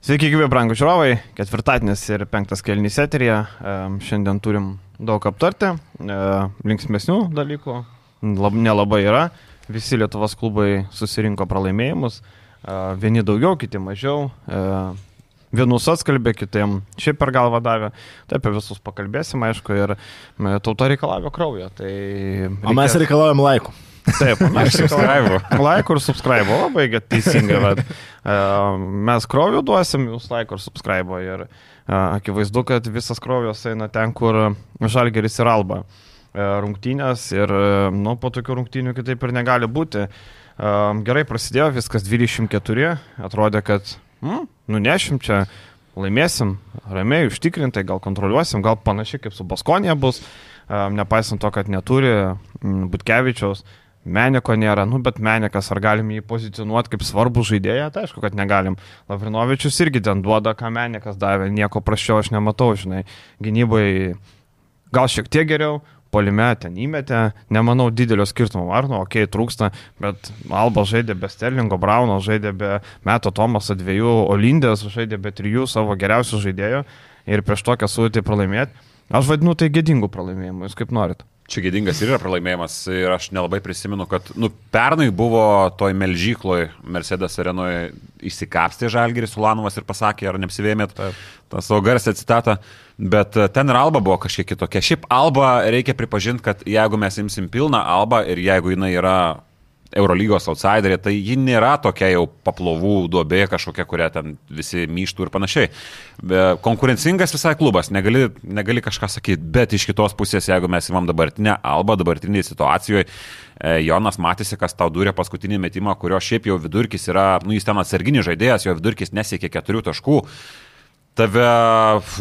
Sveiki, gyvi brangų žiūrovai. Ketvirtadienis ir penktas kelnys eterija. Šiandien turim daug aptarti. E, linksmėsnių dalykų lab, nelabai yra. Visi Lietuvos klubai susirinko pralaimėjimus. E, vieni daugiau, kiti mažiau. E, vienus atskalbė, kitiem šiaip per galvą davė. Taip, apie visus pakalbėsim, aišku, ir tauta reikalavo kraujo. Tai reikia... O mes reikalaujam laikų. Taip, aš subscribe. Like ir subscribe, labai teisingai. Bet, mes kraujo duosim, jūs like ir subscribe. Ir uh, akivaizdu, kad visas kraujas eina ten, kur žalgeris ir alba uh, rungtynės. Ir nu, po tokių rungtynių kitaip ir negali būti. Gerai prasidėjo, viskas 24, atrodė, kad mm, nunešim čia, laimėsim, ramiai, užtikrintai, gal kontroliuosim, gal panašiai kaip su Baskonė bus, nepaisant to, kad neturi mm, Butkevičiaus. Meniko nėra, nu bet Menikas, ar galim jį pozicionuoti kaip svarbų žaidėją, tai aišku, kad negalim. Lavrinovičius irgi ten duoda, ką Menikas davė, nieko prašiau aš nematau, žinai. Gynybai gal šiek tiek geriau, polime ten įmetė, nemanau didelio skirtumo, ar nu, okei, okay, trūksta, bet Alba žaidė be Sterlingo, Brauno žaidė be Meto Tomaso dviejų, Olindės žaidė be trijų savo geriausių žaidėjų ir prieš tokią sudėtį pralaimėti. Aš vadinu tai gėdingų pralaimėjimų, jūs kaip norit. Čia gėdingas ir yra pralaimėjimas. Ir aš nelabai prisimenu, kad nu, pernai buvo toj melžykloj Mercedes arenoje įsikapstė Žalgeris Ulanovas ir pasakė, ar neapsivėmėt tą savo garsę citatą, bet e, ten ir Alba buvo kažkiek kitokia. Šiaip Alba reikia pripažinti, kad jeigu mes imsim pilną Alba ir jeigu jinai yra Eurolygos outsiderė, tai ji nėra tokia jau paplovų duobė kažkokia, kurią ten visi myštų ir panašiai. Konkurencingas visai klubas, negali, negali kažką sakyti, bet iš kitos pusės, jeigu mes įmam dabartinę alba, dabartinėje situacijoje, Jonas matėsi, kas tau durė paskutinį metimą, kurio šiaip jau vidurkis yra, nu jis ten atsarginis žaidėjas, jo vidurkis nesiekė keturių taškų. Tave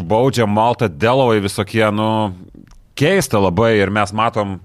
baudžia Malta Delovai visokie, nu, keista labai ir mes matom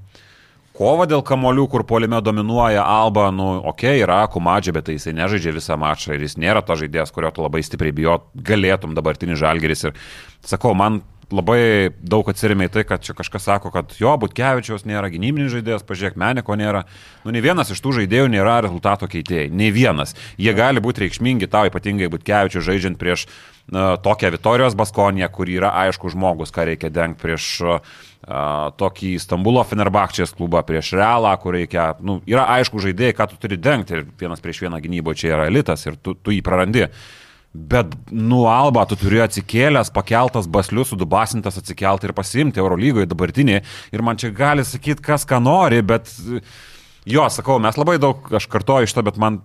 Kova dėl kamolių, kur polime dominuoja Alba, nu, okei, okay, yra Kumadžia, bet tai jisai nežaidžia visą mačą ir jis nėra to žaidėjas, kurio tu labai stipriai bijot, galėtum dabartinis žalgeris. Ir sakau, man labai daug atsirimė į tai, kad čia kažkas sako, kad jo, Butkevičiaus nėra gynybinis žaidėjas, pažiūrėk, Meniko nėra. Nu, nei vienas iš tų žaidėjų nėra rezultato keitėjai. Nei vienas. Jie gali būti reikšmingi tau, ypatingai Butkevičius žaidžiant prieš uh, tokią Vitorijos Baskoniją, kur yra aišku žmogus, ką reikia dengti prieš uh, tokį Stambulo Fenerbakčės klubą prieš Realą, kur reikia, nu, yra aišku žaidėjai, ką tu turi dengti ir vienas prieš vieną gynyboje čia yra elitas ir tu, tu jį prarandi. Bet nu Alba, tu turi atsikėlęs, pakeltas baslius, sudubasintas atsikelti ir pasiimti Eurolygoje dabartinį. Ir man čia gali sakyti, kas ką nori, bet jo, sakau, mes labai daug, aš kartoju iš to, bet man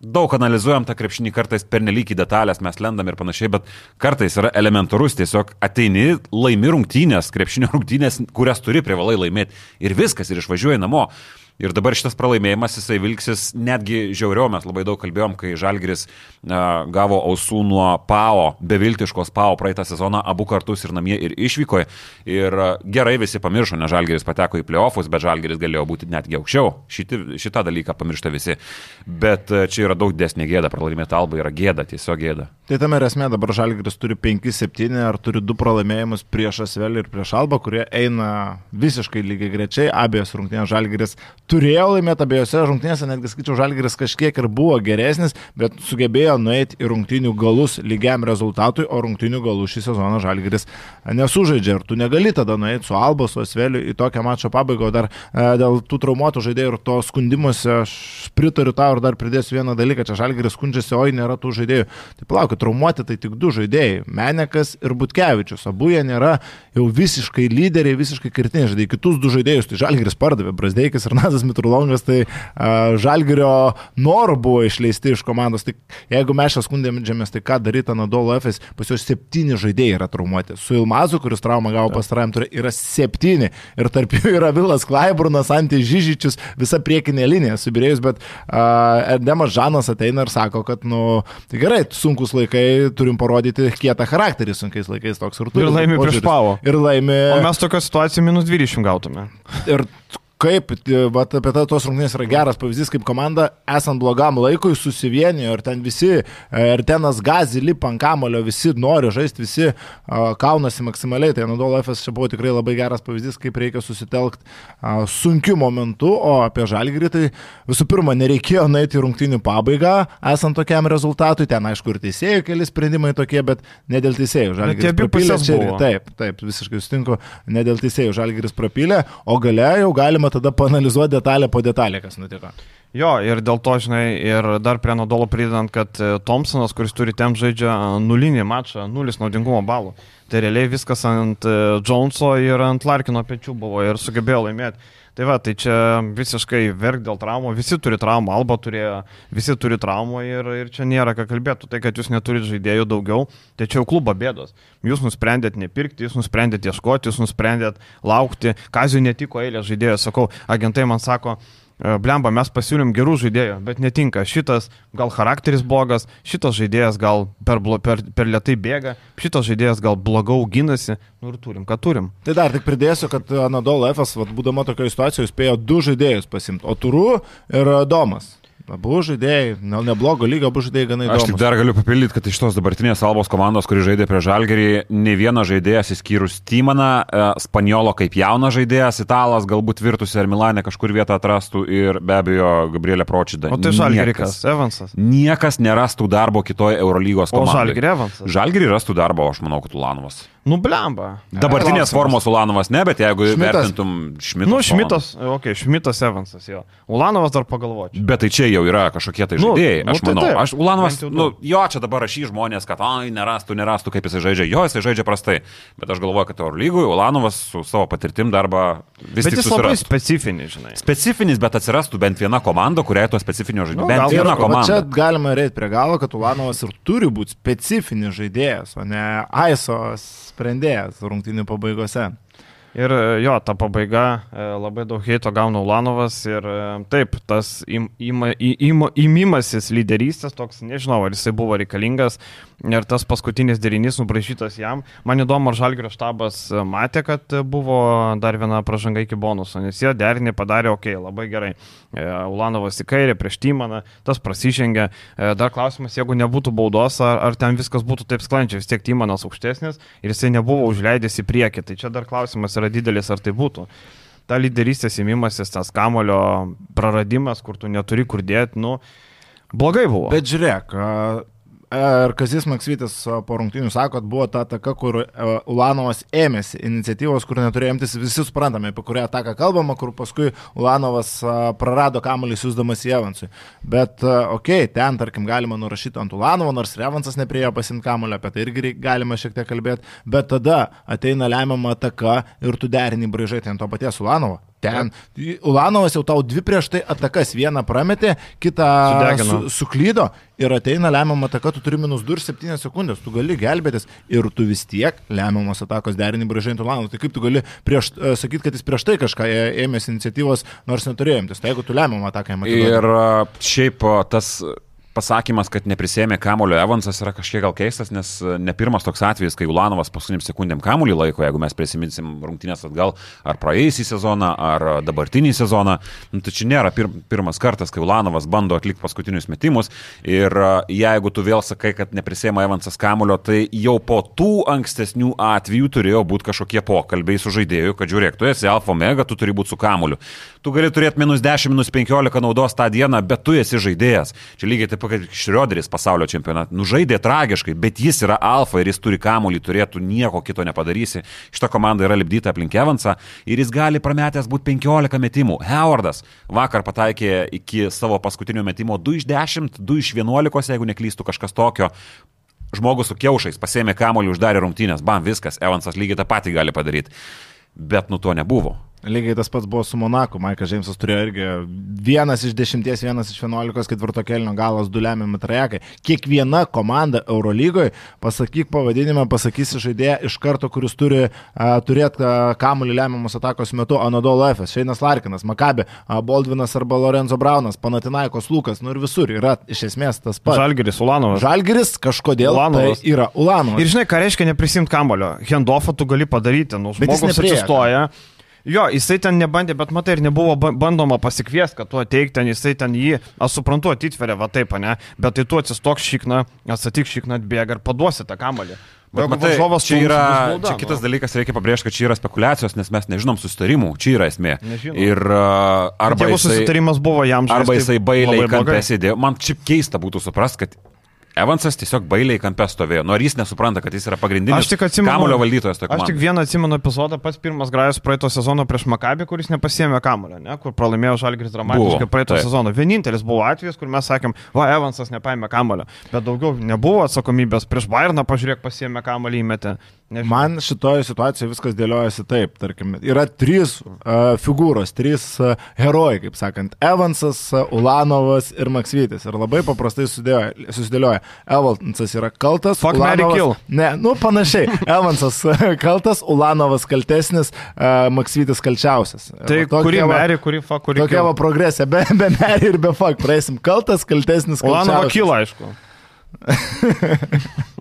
daug analizuojam tą krepšinį, kartais pernelyg į detalės mes lendam ir panašiai, bet kartais yra elementarus, tiesiog ateini, laimi rungtynės, krepšinio rungtynės, kurias turi privalai laimėti ir viskas, ir išvažiuoji namo. Ir dabar šitas pralaimėjimas, jisai vilksis netgi žiauriau, mes labai daug kalbėjom, kai Žalgris gavo ausų nuo PAO, beviltiškos PAO praeitą sezoną, abu kartus ir namie, ir išvykoje. Ir uh, gerai visi pamiršo, nes Žalgris pateko į playoffus, bet Žalgris galėjo būti netgi aukščiau. Šiti, šitą dalyką pamiršta visi. Bet uh, čia yra daug desnė gėda, pralaimėti Alba yra gėda, tiesiog gėda. Tai tame esmė dabar Žalgris turi 5-7 ar turi 2 pralaimėjimus prieš Asvelį ir prieš Alba, kurie eina visiškai lygiai grečiai, abiejos rungtynės Žalgris turėjo laimėti abiejose rungtynėse, netgi skaičiau, Žalgiris kažkiek ir buvo geresnis, bet sugebėjo nueiti į rungtynių galus lygiam rezultatui, o rungtynių galų šį sezoną Žalgiris nesužaidžia. Ir tu negali tada nueiti su Alba, su Asveliu į tokią mačo pabaigą, o dar e, dėl tų traumuotų žaidėjų ir to skundimuose aš pritariu tau ir dar pridėsiu vieną dalyką, čia Žalgiris skundžiasi, oi nėra tų žaidėjų. Tai palauk, traumuoti tai tik du žaidėjai - Menekas ir Butkevičius. Abu jie nėra jau visiškai lyderiai, visiškai kirtiniai žaidėjai. Kitus du žaidėjus tai Žalgiris pardavė, Brasdeikis ir Nazas Mitrulov Longas, tai uh, Žalgirio norų buvo išleisti iš komandos. Tai jeigu mes čia skundėmės, tai ką daryti Anadolo FS, pas juos septyni žaidėjai yra traumuoti. Su Ilmazu, kuris traumą gavo pastarajam turė, yra septyni. Ir tarp jų yra Vilas Klaiburnas, Antį Žyžičius, visa priekinė linija subirėjus, bet uh, Erdemas Žanas ateina ir sako, kad, nu, tai gerai, sunkus laikai, turim parodyti kietą charakterį sunkiais laikais toks ir tu. Ir laimi prieš pavo. Ir laimi. O mes tokią situaciją minus 20 gautume. Ir kaip, vat, apie tą tos rungtynės yra geras pavyzdys, kaip komanda esant blogam laikui susivienijo ir ten visi, ir tenas gazi lipa ant kamulio, visi nori žaisti, visi uh, kaunasi maksimaliai. Tai Nadolo FS čia buvo tikrai labai geras pavyzdys, kaip reikia susitelkti sunkiu momentu, o apie žalgirį tai visų pirma nereikėjo nueiti rungtynių pabaigą, esant tokiam rezultatui, ten aišku ir teisėjų keli sprendimai tokie, bet ne dėl teisėjų. Žalgiris prapylė. Taip, taip, visiškai sutinku, ne dėl teisėjų. Žalgiris prapylė, o gale jau galima galima tada panalizuoti detalę po detalę, kas nutiko. Jo, ir dėl to, žinai, ir dar prie Nadolo pridedant, kad e, Thompsonas, kuris turi tem žaidžia nulinį mačą, nulis naudingumo balų. Tai realiai viskas ant e, Joneso ir ant Larkino pečių buvo ir sugebėjo laimėti. Tai va, tai čia visiškai verk dėl traumų, visi turi traumų, Alba turėjo, visi turi traumų ir, ir čia nėra ką kalbėti. Tai, kad jūs neturit žaidėjų daugiau, tai čia jau klubo bėdos. Jūs nusprendėt nepirkti, jūs nusprendėt ieškoti, jūs nusprendėt laukti. Kazijų netiko eilė žaidėjų, sakau, agentai man sako, E, blemba, mes pasiūlym gerų žaidėjų, bet netinka. Šitas gal charakteris blogas, šitas žaidėjas gal per, per, per lietai bėga, šitas žaidėjas gal blogiau ginasi, nu ir turim, ką turim. Tai dar tik pridėsiu, kad Anadol Efas, būdama tokioje situacijoje, spėjo du žaidėjus pasimti, o Turu ir Domas. Abu žaidėjai, gal neblogo lygio, abu žaidėjai gana įdomus. Aš tik dar galiu papildyti, kad iš tos dabartinės Albos komandos, kuri žaidė prie Žalgerį, ne vienas žaidėjas, įskyrus Tymaną, e, Spaniolo kaip jaunas žaidėjas, Italas galbūt virtusi ar Milanė kažkur vietą atrastų ir be abejo Gabrielė Pročida. O tai Žalgerikas, Evansas. Niekas nerastų darbo kitoje Eurolygos komandoje. O Žalgerį Evansas. Žalgerį rastų darbo, aš manau, kad Ulanovas. Nublemba. Dabartinės formos Ulanovas ne, bet jeigu Šmitas. vertintum Šmitas. Nu, Šmitas, okei, okay, Šmitas Evansas jo. Ulanovas dar pagalvočiau. Bet tai čia jau yra kažkokie tai nu, žaidėjai, nu, aš nu, manau. Tai taip, aš Ulanovas, nu, jo, čia dabar rašy žmonės, kad, ai, nerastų, nerastų, kaip jisai žaidžia. Jo, jisai žaidžia prastai. Bet aš galvoju, kad Eurolygui Ulanovas su savo patirtim darbą vis bet tik susirastų. Labai specifinis, žinai. Specifinis, bet atsirastų bent viena komanda, kuriai to specifinio žaidėjo. Nu, bent viena komanda. Čia galima reiti prie galo, kad Ulanovas ir turi būti specifinis žaidėjas, o ne AISOS sprendėjas rungtynių pabaigose. Ir e, jo, ta pabaiga, e, labai daug heito gauna Ulanovas ir e, taip, tas im, im, im, imimasis lyderystės toks, nežinau, ar jisai buvo reikalingas, ir tas paskutinis derinys nubrašytas jam. Man įdomu, ar Žalgirio štabas matė, kad buvo dar viena pažanga iki bonuso, nes jie derinį padarė, okay, labai gerai. E, Ulanovas į kairę prieš Tymaną, tas prasižengė. E, dar klausimas, jeigu nebūtų baudos, ar, ar ten viskas būtų taip sklandžiai, vis tiek Tymanas aukštesnis ir jisai nebuvo užleidęs į priekį. Tai čia dar klausimas yra didelis, ar tai būtų ta lyderystės įmimasis, tas kamulio praradimas, kur tu neturi kur dėti, nu, blogai buvo. Bet žiūrėk, Ir Kazis Maksytis po rungtinių sako, kad buvo ta ataka, kur Ulanovas ėmėsi iniciatyvos, kur neturėjo imtis, visi suprantame, apie kurią ataką kalbama, kur paskui Ulanovas prarado kamuolį siūsdamas į Evansui. Bet, okei, okay, ten, tarkim, galima nurašyti ant Ulanovo, nors Evansas nepriejo pasimti kamuolį, apie tai irgi galima šiek tiek kalbėti, bet tada ateina lemiama ataka ir tu derini braižai ant to paties Ulanovo. Ten. Ulanovas jau tau dvi prieš tai atakas. Vieną prametė, kitą su, suklydo ir ateina lemiamą ataką, tu turi minus 2 ir 7 sekundės. Tu gali gelbėtis ir tu vis tiek lemiamos atakos derinį bražinti Ulanovą. Tai kaip tu gali prieš, e, sakyti, kad jis prieš tai kažką ėmėsi iniciatyvos, nors neturėjom. Tai jeigu tu lemiamą ataką matai. Ir šiaip tas pasakymas, kad neprisėmė kamulio Evansas yra kažkiek gal keistas, nes e, ne pirmas toks atvejis, kai Ulanovas paskutiniam sekundėm kamulį laiko, jeigu mes prisiminsim rungtynės atgal ar praėjusį sezoną, ar dabartinį sezoną. Nu, tai čia nėra pir pirmas kartas, kai Ulanovas bando atlikti paskutinius metimus ir e, jeigu tu vėl sakai, kad neprisėmė Evansas kamulio, tai jau po tų ankstesnių atvejų turėjo būti kažkokie pokalbiai su žaidėju, kad žiūrėk, tu esi alfa omega, tu turi būti su kamuliu. Tu gali turėti minus 10, minus 15 naudos tą dieną, bet tu esi žaidėjas. Čia lygiai taip kad Šrioderis pasaulio čempionatą nužaidė tragiškai, bet jis yra alfa ir jis turi kamuolį, turėtų nieko kito nepadarysi. Šita komanda yra lipdyta aplink Evansą ir jis gali prametęs būti 15 metimų. Howardas vakar pataikė iki savo paskutinio metimo 2 iš 10, 2 iš 11, jeigu neklystų kažkas tokio. Žmogus su kiaušais pasėmė kamuolį, uždarė rungtynės, bam, viskas, Evansas lygiai tą patį gali padaryti. Bet nu to nebuvo. Lygiai tas pats buvo su Monaku. Maikas Džeimsas turėjo irgi vienas iš dešimties, vienas iš vienuolikos ketvirto kelnio galas du lemiami trajekai. Kiekviena komanda Eurolygoje, pasakyk pavadinimą, pasakysi žaidėją iš karto, kuris turi uh, turėti uh, kamuolį lemiamos atakos metu Anadolo Efes, Šeinas Larkinas, Makabi, uh, Baldvinas arba Lorenzo Braunas, Panatinaikos Lukas, nu ir visur yra iš esmės tas pats. Žalgiris, Ulanovas. Žalgiris kažkodėl Ulanovas. Tai yra Ulanovas. Ir žinai, ką reiškia neprisimti kamulio. Hendofą tu gali padaryti, nu, žmogus atsistoja. Prieka Jo, jisai ten nebandė, bet matai, ir nebuvo ba- bandoma pasikviesti, kad tu ateik ten, jisai ten jį, aš suprantu, atitveria, va taip, ne, bet tai tu atsistok šikną, atsatyk šikną, atbėga ir paduosi tą kamalį. Bet matai, čia yra čia kitas dalykas, reikia pabrėžti, kad čia yra spekulacijos, nes mes nežinom susitarimų, čia yra esmė. Nežinom. Ir arba jisai, susitarimas buvo jam žaisti, arba tai jisai bailiai kampė sėdėjo. Man šiaip keista būtų suprast, kad Evansas tiesiog bailiai kampė stovėjo. Nu, ar jis nesupranta, kad jis yra pagrindinis Aš tik atsimenu, kamulio valdytojas. Aš tik vieną atsimenu epizodą, pats pirmas grajus praeito sezono prieš Makabį, kuris nepasėmė kamulio, ne, kur pralaimėjo Žalgris dramatiškai Buvo, praeito taip. sezono. Vienintelis buvo atvejis, kur mes sakėm, va, Evansas nepaėmė kamulio, bet daugiau nebuvo atsakomybės. Prieš Bairną, pažiūrėk, pasėmė kamulį įmetę. Nežinau. Man šitoje situacijoje viskas dėliojasi taip, tarkim, yra trys uh, figūros, trys uh, herojai, kaip sakant, Evansas, uh, Ulanovas ir Maksvytis. Ir labai paprastai susidėlioja. susidėlioja. Evansas yra kaltas. Fuck, marry, kill. Ne, nu panašiai. Evansas kaltas, Ulanovas kaltesnis, uh, Maksvytis kalčiausias. Tai tokia kuri va- merį, kuri fa, kuri Tokia va progresija, be, be merį ir be fakt. Praeisim kaltas, kaltesnis, kalčiausias. kyla, aišku.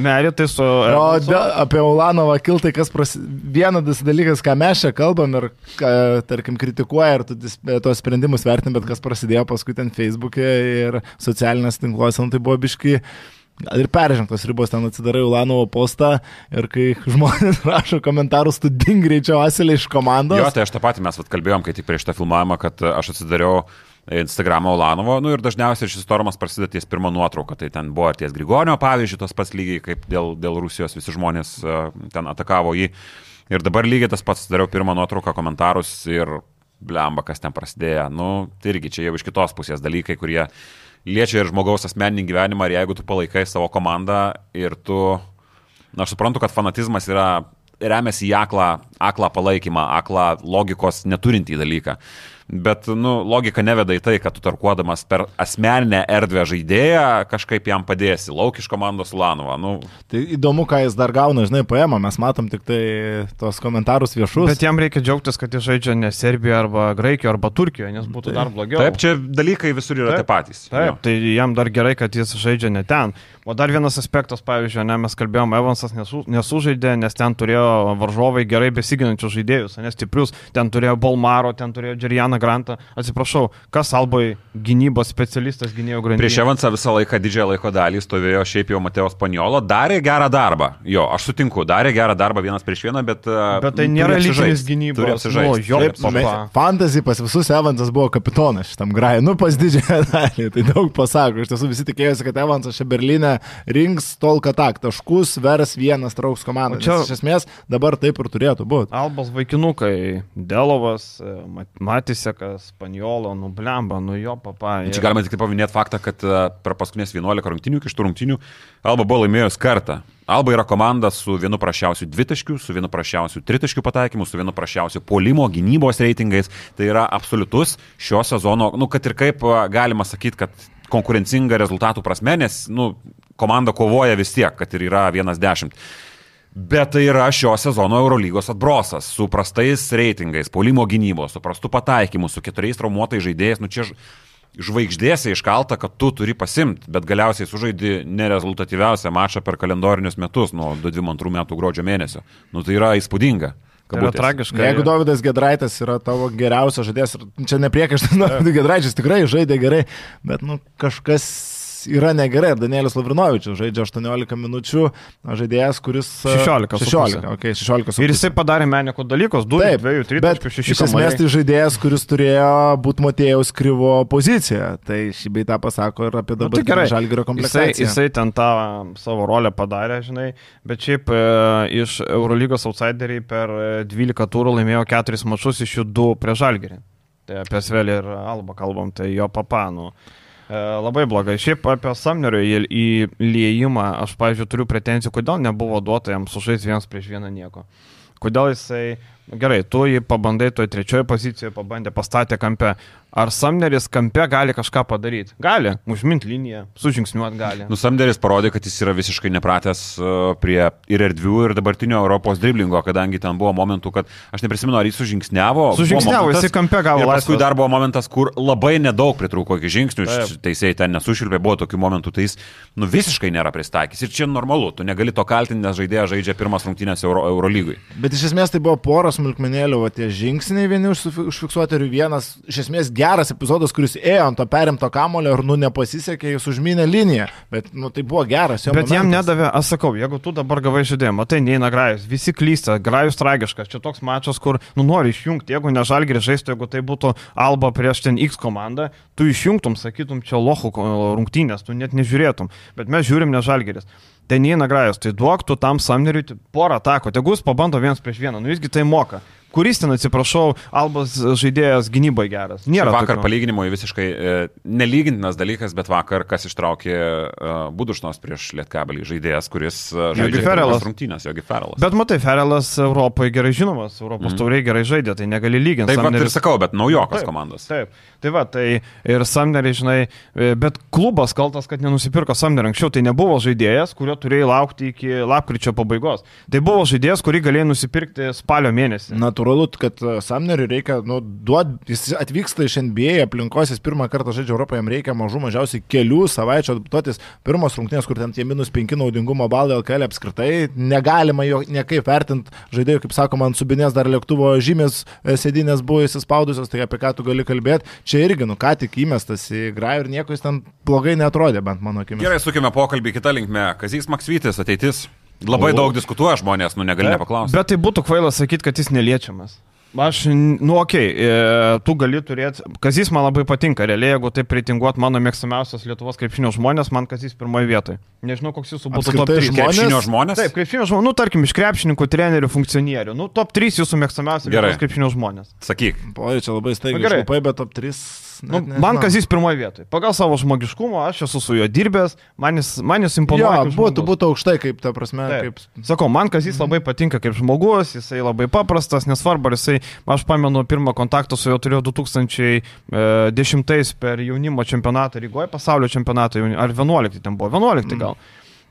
Merį tai su... O Evansu. de, apie Ulanovą kiltai, kas prasi... vienas dalykas, ką mes čia kalbam ir, ką, tarkim, kritikuoja ir tu tos sprendimus vertin, bet kas prasidėjo paskui ten Facebook'e ir socialinės tinkluose, nu, tai buvo biški. Ir peržengtos ribos ten atsidarai Ulanovo postą ir kai žmonės rašo komentarus, tu ding greičiau asilė iš komandos. Jo, tai aš tą patį mes vat kalbėjom, kai tik prieš tą filmavimą, kad aš atsidariau Instagramą Ulanovo, nu ir dažniausiai šis torumas prasideda ties pirmą nuotrauką, tai ten buvo ties Grigonio pavyzdžiui, tos pats lygiai kaip dėl, dėl Rusijos visi žmonės e, ten atakavo jį. Ir dabar lygiai tas pats dariau pirmą nuotrauką, komentarus ir blemba, kas ten prasidėjo. Nu, tai irgi čia jau iš kitos pusės dalykai, kurie liečia ir žmogaus asmeninį gyvenimą ir jeigu tu palaikai savo komandą ir tu, na, aš suprantu, kad fanatizmas yra remiasi į aklą, aklą palaikymą, aklą logikos neturintį dalyką. Bet, nu, logika neveda į tai, kad tu tarkuodamas per asmeninę erdvę žaidėją kažkaip jam padėsi. Lauk iš komandos Ulanovą. Nu, Tai įdomu, ką jis dar gauna, žinai, paėmą, mes matom tik tai tos komentarus viešus. Bet jam reikia džiaugtis, kad jis žaidžia ne Serbijoje arba Graikijoje arba Turkijoje, nes būtų dar blogiau. taip, čia dalykai visur yra Taip, tie patys. Taip, Jo. tai jam dar gerai, kad jis žaidžia ne ten. O dar vienas aspektas, pavyzdžiui, ne, mes kalbėjome, Evansas nesu, nesužaidė, nes ten turėjo varžovai gerai besiginančius žaidėjus, nes stiprius, ten turėjo Bolmaro, ten turėjo Džerianą Grantą. Atsiprašau, kas Albai gynybos specialistas gynėjo grandinėje? Prieš Evansą visą laiką didžiąją laiko dalį stovėjo šiaip jau Mateos Paniolo, darė gerą darbą. Jo, aš sutinku, darė gerą darbą vienas prieš vieną, bet... uh, Bet tai nėra lyginis gynybos. Turi apsižaisti. Nu, jo, apsižaist. Fantasy pas visus Evansas buvo kapitonas šitam grajui, nu pas didžiąją dalį, tai daug pasako. Iš tiesų visi tikėjosi, kad Evansas čia Berlyne rinks tol, kad tak, taškus, vers vienas trauks komandą. Čia-. Iš esmės dabar taip ir turėtų būti. Albos vaikinukai, Delovas, Mat- Matisekas, Panjolo, nu blemba, nu jo papa. Čia galima tik tai paminėti faktą, kad uh, per paskutinės 11 rungtinių, iki šitų rungtinių, Alba buvo laimėjus kartą. Alba yra komanda su vienu prašiausiu dvitaškiu, su vienu prašiausiu tritaškiu pataikymu, su vienu prašiausiu polimo gynybos reitingais. Tai yra absoliutus šio sezono, nu, kad ir kaip a, galima sakyti, kad konkurencinga rezultatų prasme, nes nu, komanda kovoja vis tiek, kad ir yra 1-10. Bet tai yra šio sezono Eurolygos atbrosas su prastais reitingais, polimo gynybos, su prastu pataikymu, su keturiais traumuotais žaidėjais. Nu čia žvaigždėse iškalta, kad tu turi pasimti, bet galiausiai sužaidi nerezultatyviausią mačą per kalendorinius metus nuo 22 metų gruodžio mėnesio. Nu tai yra įspūdinga. Tai yra tragiška. Jeigu Davidas Gedraitas yra tavo geriausias žaidėjas, ir čia nepriekaištas, Davidas Gedraitas tikrai žaidė gerai, bet nu, kažkas yra negerai. Ir Danielis Lavrinovičius žaidžia 18 minučių, žaidėjas, kuris... a, 16 su 16, puse. okay, 16 su Ir jisai padarė meniko dalykus, 2, Taip, 2, 3, bet 6 iš esmės tai žaidėjas, kuris turėjo būti Matėjaus kryvo poziciją. Tai šį bei tą pasako ir apie Nu, dabar tai gerai. žalgerio Jisai, komplektaciją. jisai ten tą savo rolę padarė, žinai, bet šiaip e, iš Eurolygos outsideriai per e, 12 turų laimėjo 4 mačus, iš jų 2 prie Žalgerį. Tai apie Svelį ir Alba kalbam, tai jo papanų. E, labai blogai. Šiaip apie Samnerio įliejimą aš, pavyzdžiui, turiu pretenzijų, kodėl nebuvo duota jam sužaisti vienas prieš vieną nieko. Kodėl jisai, gerai, tu jį pabandai toje trečioje pozicijoje, pabandė, pastatė kampe. Ar Samneris kampe gali kažką padaryti? Gali, užmint liniją, sužingsniuot gali. Nu, Samderis parodė, kad jis yra visiškai nepratęs uh, prie ir erdvių, ir dabartinio Europos driblingo, kadangi ten buvo momentų, kad aš neprisimenu, ar jis sužingsniavo. Sužingsniavo, Buvo momentas- jisai kampe gavo Ir paskui dar buvo momentas, kur labai nedaug pritrūko iki žingsnių, teisėjai ten nesušilpė, buvo tokių momentų, tai jis nu, visiškai nėra pristaikęs. Ir čia normalu, tu negali to kaltinti, nes žaidėjas žaidžia pirmas rungtynės Euro, Eurolygui. Bet iš esmės tai buvo poros smulkmenėlių, o tie žingsniai vieni užfiksuoti ir vienas, iš esmės, geras epizodas, kuris ėjo ant to perimto kamulio ir, nu, nepasisekė, jis užminė liniją, bet, nu, tai buvo geras jo Bet jam momentas. nedavė, aš sakau, jeigu tu dabar gavai žaidimą, tai neina grajus, visi klysta, grajus tragiškas, čia toks mačas, kur, nu, nori išjungti, jeigu ne žalgri žaistų, jeigu tai būtų Alba prieš ten X komandą, tu išjungtum, sakytum, čia lochų ko- rungtynės, tu net nežiūrėtum, bet mes žiūrim ne žalgris. Tai neina grajus, tai duok tu tam samneriui porą tako, tegu jis pabando vienas prieš vieną, nu jisgi tai moka. Kuris ten, atsiprašau, Albas žaidėjas gynybai geras. Nėra. Vakar tokio. palyginimui visiškai e, nelygintinas dalykas, bet vakar kas ištraukė e, Budušnos prieš Lietkabelį žaidėjas, kuris e, žaidžia Ferelas. rungtynės, Jogi Ferelas. Bet matai, Ferelas Europoje gerai žinomas, Europos mm. tauriai gerai žaidė, tai negali lyginti. Taip pat ir Samneris- sakau, bet naujokas Taip, komandos. Taip, tai va, tai ir Samneriai, žinai, e, bet klubas kaltas, kad nenusipirko Samnerį anksčiau, tai nebuvo žaidėjas, kurio turėjai laukti iki lapkričio pabaigos. Tai buvo žaidėjas, kurį galėjai nusipirkti spalio mėnesį. Natūralu, kad e, Samneriui reikia, nu, duot, jis atvyksta iš NBA aplinkos, jis pirmą kartą žaidžia Europoje, jam reikia mažų mažiausiai kelių savaičių adaptuotis. Pirmos rungtynės, kur ten tie minus 5 naudingumo balai LKL apskritai, negalima jo niekaip vertinti žaidėjų, kaip sakoma, ant subinės dar lėktuvo žymės e, sėdinės buvo įsispaudusios, tai apie ką tu gali kalbėti. Čia irgi, nu, ką tik įmestas į grajų ir nieko jis ten blogai netrodė, bent mano akimis. Gerai, sukime pokalbį kitą linkmę. Kazys Maksvytis, ateitis. Labai O. daug diskutuoja žmonės, nu negali nepaklausti. Bet tai būtų kvailas sakyti, kad jis neliečiamas. Aš, nu, okei, okay, tu gali turėti, Kazys man labai patinka, realiai, jeigu taip reitinguot mano mėgstamiausias Lietuvos krepšinio žmonės, man Kazys pirmoje vietoje. Nežinau, koks jūsų būtų top Apskritai 3. žmonės- Krepšinio žmonės? Taip, krepšinio žmonės, nu, tarkim, iš krepšininkų, trenerių, funkcionierių, nu, top 3 jūsų mėgstamiausi Gerai. Lietuvos krepšinio žmonės. Sakyk. Oi, čia labai Nu, staigiai gerai. išlupai, bet top 3. Nu, man Kazys pirmoje vietoje. Pagal savo žmogiškumą, aš esu su juo dirbęs, man jis, man jis Jo, imponuoja. kaip būtų, būtų aukštai, kaip ta prasme, Taip. kaip Sakau, man Kazys labai patinka kaip žmogus, jisai labai paprastas, nesvarbu, ar jisai, aš pamenu, pirmą kontaktą su juo turėjau 2010 per jaunimo čempionatą Rygoje, pasaulio čempionatą, ar 11 ten buvo, 11 gal.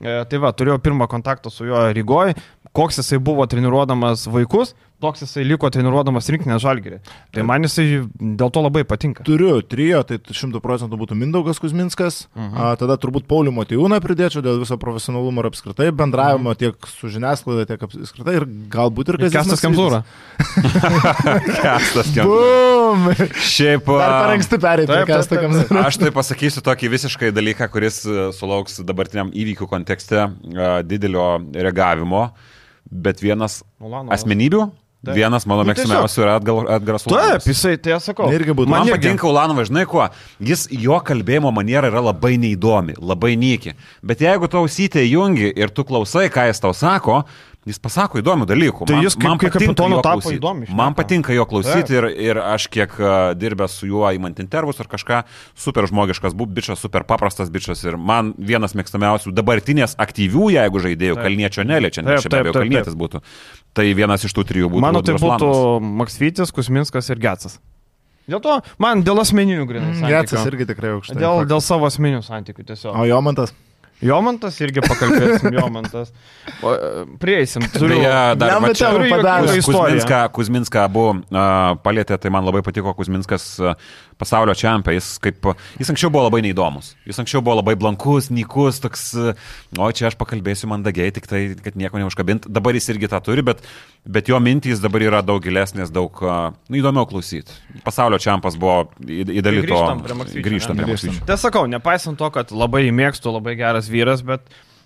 E, Tai va, turėjau pirmą kontaktą su juo Rygoje, koks jisai buvo treniruodamas vaikus, toks jisai liko treniruodamas rinkinę žalgerį. Tai man jisai dėl to labai patinka. turiu trijo, tai 100 procentų būtų Mindaugas Kuzminskas, Mhm. a, tada turbūt Paulių Motijūną pridėčiau dėl viso profesionalumo ir apskritai bendravimo Mhm. tiek su žiniasklaida, tiek apskritai ir galbūt ir Kazys Kestas. Kemzūra. Kestas Kemzūra. Bum! Šiaip. Dar a, per anksti Kestą taip, Kemzūrą. Aš tai pasakysiu tokį visiškai dalyką, kuris e, sulauks dabartiniam įvykių kontekste e, didelio reagavimo, bet vienas Ulanovas. asmenybių, Taip. vienas mano Nu, mėgstamiausių yra Atgal- Taip, Ulanovas. jisai, tai sakau. Irgi būtų. Man irgi. patinka Ulanovas, žinai kuo, jis, jo kalbėjimo maniera yra labai neįdomi, labai nyki. Bet jeigu tu ausytė jungi ir tu klausai, ką jis tau sako, jis pasako įdomių dalykų. Tai Man- jis kaip- man kaip jo tapo klausyt. įdomi šneka. Man patinka jo klausyti ir, ir aš kiek a, dirbęs su juo įmant intervus ar kažką, super žmogiškas bu- bičias, super paprastas bičias ir man vienas mėgstamiausių dabartinės aktyvių, jeigu žaidėjų, Taip. Kalniečio neliečiant, čia be abejo Kalnietis būtų. Tai vienas iš tų trijų būtų. Mano tai būtų. Maksvytis, Kusminskas ir Getsas. Dėl to, man dėl asmeninių grinai. Mm. Getsas irgi tikrai aukštai. Dėl, dėl savo asmeninių santykių tiesiog. O Jomantas. Jomantas irgi pakalbėsim, Jomantas. O, e, Prieisim, turiu. Beje, dar va čia turiu. Kuzminską, Kuzminską abu uh, palėtė, tai man labai patiko Kuzminskas uh, pasaulio čempionai. Jis, kaip, jis anksčiau buvo labai neįdomus. Jis anksčiau buvo labai blankus, nykus, toks, o čia aš pakalbėsiu mandagiai, tik tai, kad nieko neužkabint. Dabar jis irgi tą turi, bet, bet jo mintys dabar yra daug gilesnės, daug nu, įdomiau klausyti. Pasaulio čempas buvo į- įdali to. Grįžtam prie Maksvyčio, Grįžtam prie Grįžtam. Maksvyčio. Tai sakau, nepaisant to, kad labai mėgstu, labai geras vyras, bet,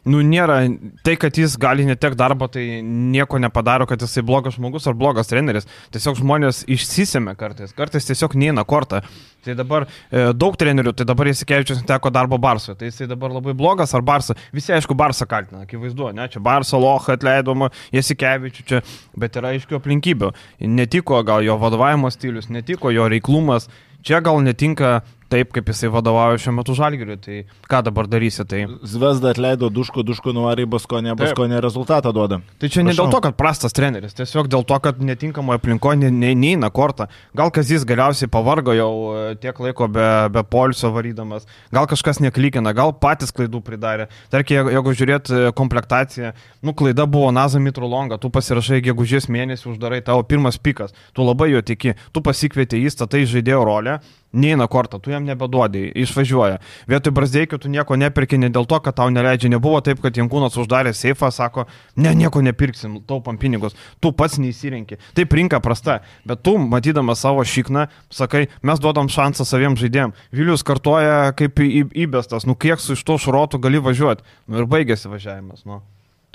nu, nėra, tai, kad jis gali netek darbo, tai nieko nepadaro, kad jisai blogas žmogus ar blogas treneris. Tiesiog žmonės išsisėmė kartais, kartais tiesiog neina kortą. Tai dabar e, daug trenerių, tai dabar Jasikevičius neteko darbo Barsoje, tai jisai dabar labai blogas ar Barsa. Visi, aišku, Barsą kaltina, akivaizdu, ne, čia Barso Lochą atleidoma, Jasikevičius čia, bet yra aiškių aplinkybių. Netiko gal jo vadovavimo stilius, netiko jo reiklumas, čia gal netinka taip, kaip jisai vadovauja šiuo metu žalgiriui. Tai ką dabar darysi? Tai, Zvezda atleido Duško, Duško nuvarė į Baskonę, Baskonė rezultatą duoda. tai čia ne Prašau. dėl to, kad prastas treneris, tiesiog dėl to, kad netinkamoje aplinkoje ne, ne, neina kortą. Gal Kazis galiausiai pavargo jau e, tiek laiko be, be polisio varydamas, gal kažkas neklikina, gal patys klaidų pridarė. Tarkim, jeigu- žiūrėt e, komplektaciją, nu klaida buvo Naza Mitrulonga, tu pasirašai gegužės mėnesį, uždarai tavo pirmas pikas, tu labai jo tiki, tu pasikvieti, jis statai žaidėjo rolę aikštėje, neina kortą, tu jam nebeduodi, išvažiuoja. Vietoj Brasdeikio tu nieko nepirki ne dėl to, kad tau neleidžia. Nebuvo taip, kad Jankūnas uždarė seifą, sako, ne, nieko nepirksim, taupam pinigus. Tu pats neįsirenki. Taip rinka prasta, bet tu, matydamas savo šikną, sakai, mes duodam šansą saviem žaidėjim. Vilius kartoja kaip įbestas, nu kiek su iš to šrotų gali važiuoti. Nu ir baigėsi važiavimas. Nu.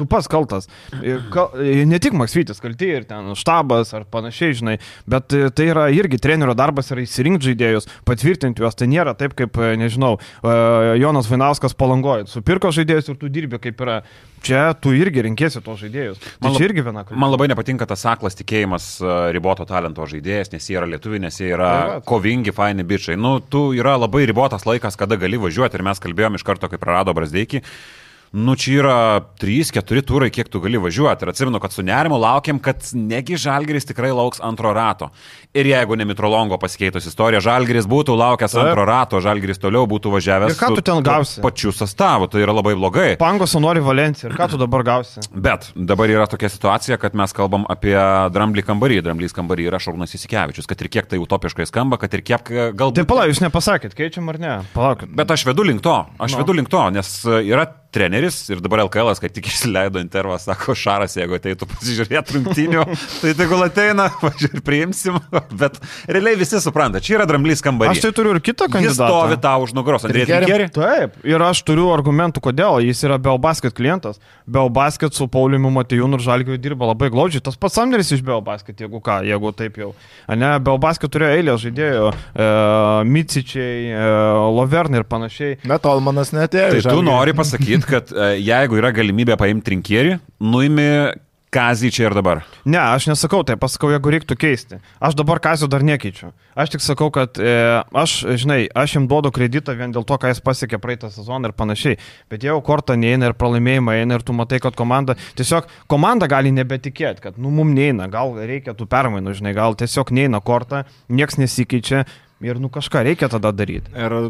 Tu pats kaltas. Kal, ne tik Maksvytis kalti ir ten štabas ar panašiai, žinai, bet e, tai yra irgi trenerio darbas yra įsirinkti žaidėjus, patvirtinti juos. Tai nėra taip, kaip, e, nežinau, e, Jonas Vainauskas palangoja. Supirko žaidėjus ir tu dirbi kaip yra. Čia tu irgi rinkėsi tos žaidėjus. Tai Man lab- irgi viena. Man labai nepatinka tas aklas tikėjimas riboto talento žaidėjas, nes jie yra lietuviai, nes jie yra Tai kovingi, faini bičiai. Nu, tu yra labai ribotas laikas, kada gali važiuoti ir mes kalbėjom iš karto, kai prarado Brasdeikį. Nu, čia yra 3-4 turai, kiek tu gali važiuoti. Ir atsimenu, kad su nerimu laukiam, kad negi Žalgeris tikrai lauks antro rato. Ir jeigu ne Mitrolongo pasikeitus istorija, Žalgeris būtų laukęs Taip. antro rato, Žalgeris toliau būtų važiavęs Ir ką tu ten gausi? pačiu sastavu. Tai yra labai blogai. Pangoso nori Valenciją. Ir ką tu dabar gausi? Bet dabar yra tokia situacija, kad mes kalbam apie dramblį kambarį. Dramblys kambarį yra Šarūnas Įsikevičius. Kad ir kiek tai utopiškai skamba, kad ir kiek e, galbūt... Tai palauk, jūs nepasakėt, keičiam ar ne? Palaukit. Bet aš vedu link to, aš Nu. vedu link to, nes e, yra treneris ir dabar LKL, kai tik išleido intervą, sako Šaras, jeigu ateitų pasižiūrėti rungtinių, tai tegul ateina, važiuoju, priimsim, bet realiai visi supranta, čia yra dramblys kambarys. Aš tai turiu ir kitą Jis kandidatą. stovi tau už nugaros, Andrėjai? Trinkeri. Taip, ir aš turiu argumentų, kodėl. Jis yra Belbasket klientas. Belbasket su Pauliumi Matijūnu ir Žalgiu dirba labai glaudžiai. Tas pats Samneris iš Belbasket, jeigu ką, jeigu taip jau. A Ne, Belbasket turėjo eilę žaidėjų, e, Micičiai, e, Lovernai ir panašiai. Bet Olmanas netėjo. Tai tu Žalgirį. nori pasakyti, kad e, jeigu yra galimybė paimti trinkierį, nuimi kazį čia ir dabar. Ne, aš nesakau tai, pasakau, jeigu reiktų keisti. Aš dabar kazio dar nekeičiu. Aš tik sakau, kad e, aš, žinai, aš jam duodu kreditą vien dėl to, ką jis pasiekė praeitą sezoną ir panašiai. Bet jeigu kortą neina ir pralaimėjimą eina ir tu matai, kad komanda, tiesiog komanda gali nebetikėti, kad, nu, mum neina, gal reikia tų permainų, žinai, gal tiesiog neina kortą, nieks nesikeičia ir, nu, kažką reikia tada daryti. Ir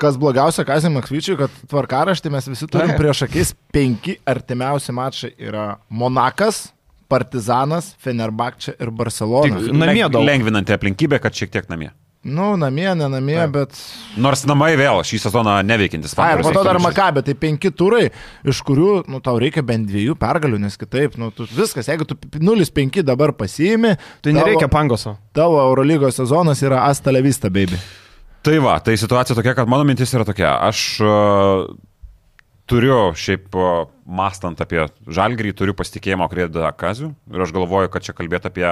kas blogiausia, Kazim Maksvyčiui, kad tvarkaraštį mes visi turim prieš akis penki artimiausi mačai yra Monakas, Partizanas, Fenerbakčia ir Barcelona. Tik- Namie daug. Lengvinanti aplinkybė, kad šiek tiek namie. Nu, namie, ne namie, Taip. bet... Nors namai vėl šį sezoną neveikintis A, ir faktorius. po to dar. Makabė, tai penki turai, iš kurių, nu, tau reikia bent dviejų pergalių, nes kitaip, nu, tu, viskas, jeigu tu 0-5 dabar pasiimi, Tai nereikia pangoso. Tavo Eurolygos sezonas yra Astalevista, baby. Tai va, tai situacija tokia, kad mano mintis yra tokia. Aš uh, turiu šiaip uh, mastant apie žalgrį, turiu pasitikėjimo kredą Kaziu ir aš galvoju, kad čia kalbėti apie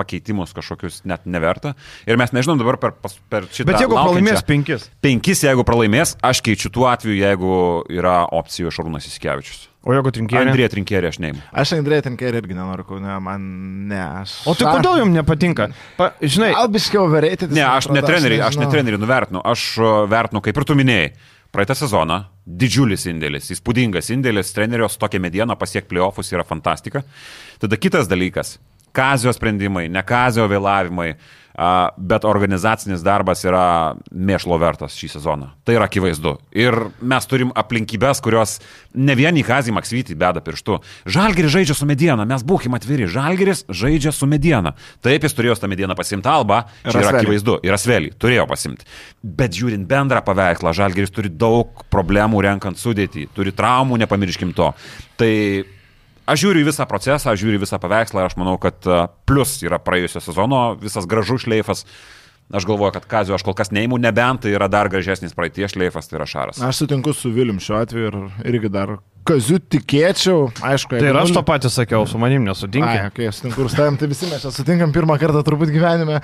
pakeitimus kažkokius net neverta. Ir mes nežinom dabar per, per šitą... Bet jeigu pralaimės penkis. Penkis, jeigu pralaimės, aš keičiu tuo atveju, jeigu yra opcijų Šarūnas Įsikevičius. O jeigu trinkėlė? Andrėja Trinkėrė aš neimu. Aš Andrėją Tinkerį irgi nenoriu, ne, man ne, aš. O tai kodėl jums nepatinka? Pa, žinai, Albiškiau verėti. Ne, aš ne trenerių, aš ne trenerių nuvertinu, aš uh, vertinu, kaip ir tu minėjai. Praeitą sezoną didžiulis indėlis, įspūdingas indėlis, trenerio su tokia mediena pasiekti playoffus yra fantastika. Tada kitas dalykas - kazio sprendimai, ne kazio vėlavimai, a, bet organizacinis darbas yra mėšlo vertas šį sezoną. Tai yra akivaizdu. Ir mes turim aplinkybės, kurios ne vien į kazį Maksvytį beda pirštu. Žalgeris žaidžia su mediena, mes būkime atviri. Žalgeris žaidžia su mediena. Taip jis turėjo tą medieną pasimti albą, čia yra Asvelį. akivaizdu ir asvelį turėjo pasimti. Bet žiūrint bendrą paveikslą, Žalgeris turi daug problemų renkant sudėtį, turi traumų, nepamirškim to. Tai aš žiūriu visą procesą, aš žiūriu visą paveikslą ir aš manau, kad a, plus yra praėjusio sezono visas gražus šleifas. Aš galvoju, kad Kazio aš kol kas neįimu, nebent tai yra dar gražesnis praeities šleifas, tai yra Šaras. Aš sutinku su Vilim šiuo atveju ir irgi dar kaziu tikėčiau, aišku, tai ir aš to patį sakiau, su manim Ai, nesutinki. kai aš sutinku ir su tavim, tai visi mes čia sutinkam pirmą kartą turbūt gyvenime,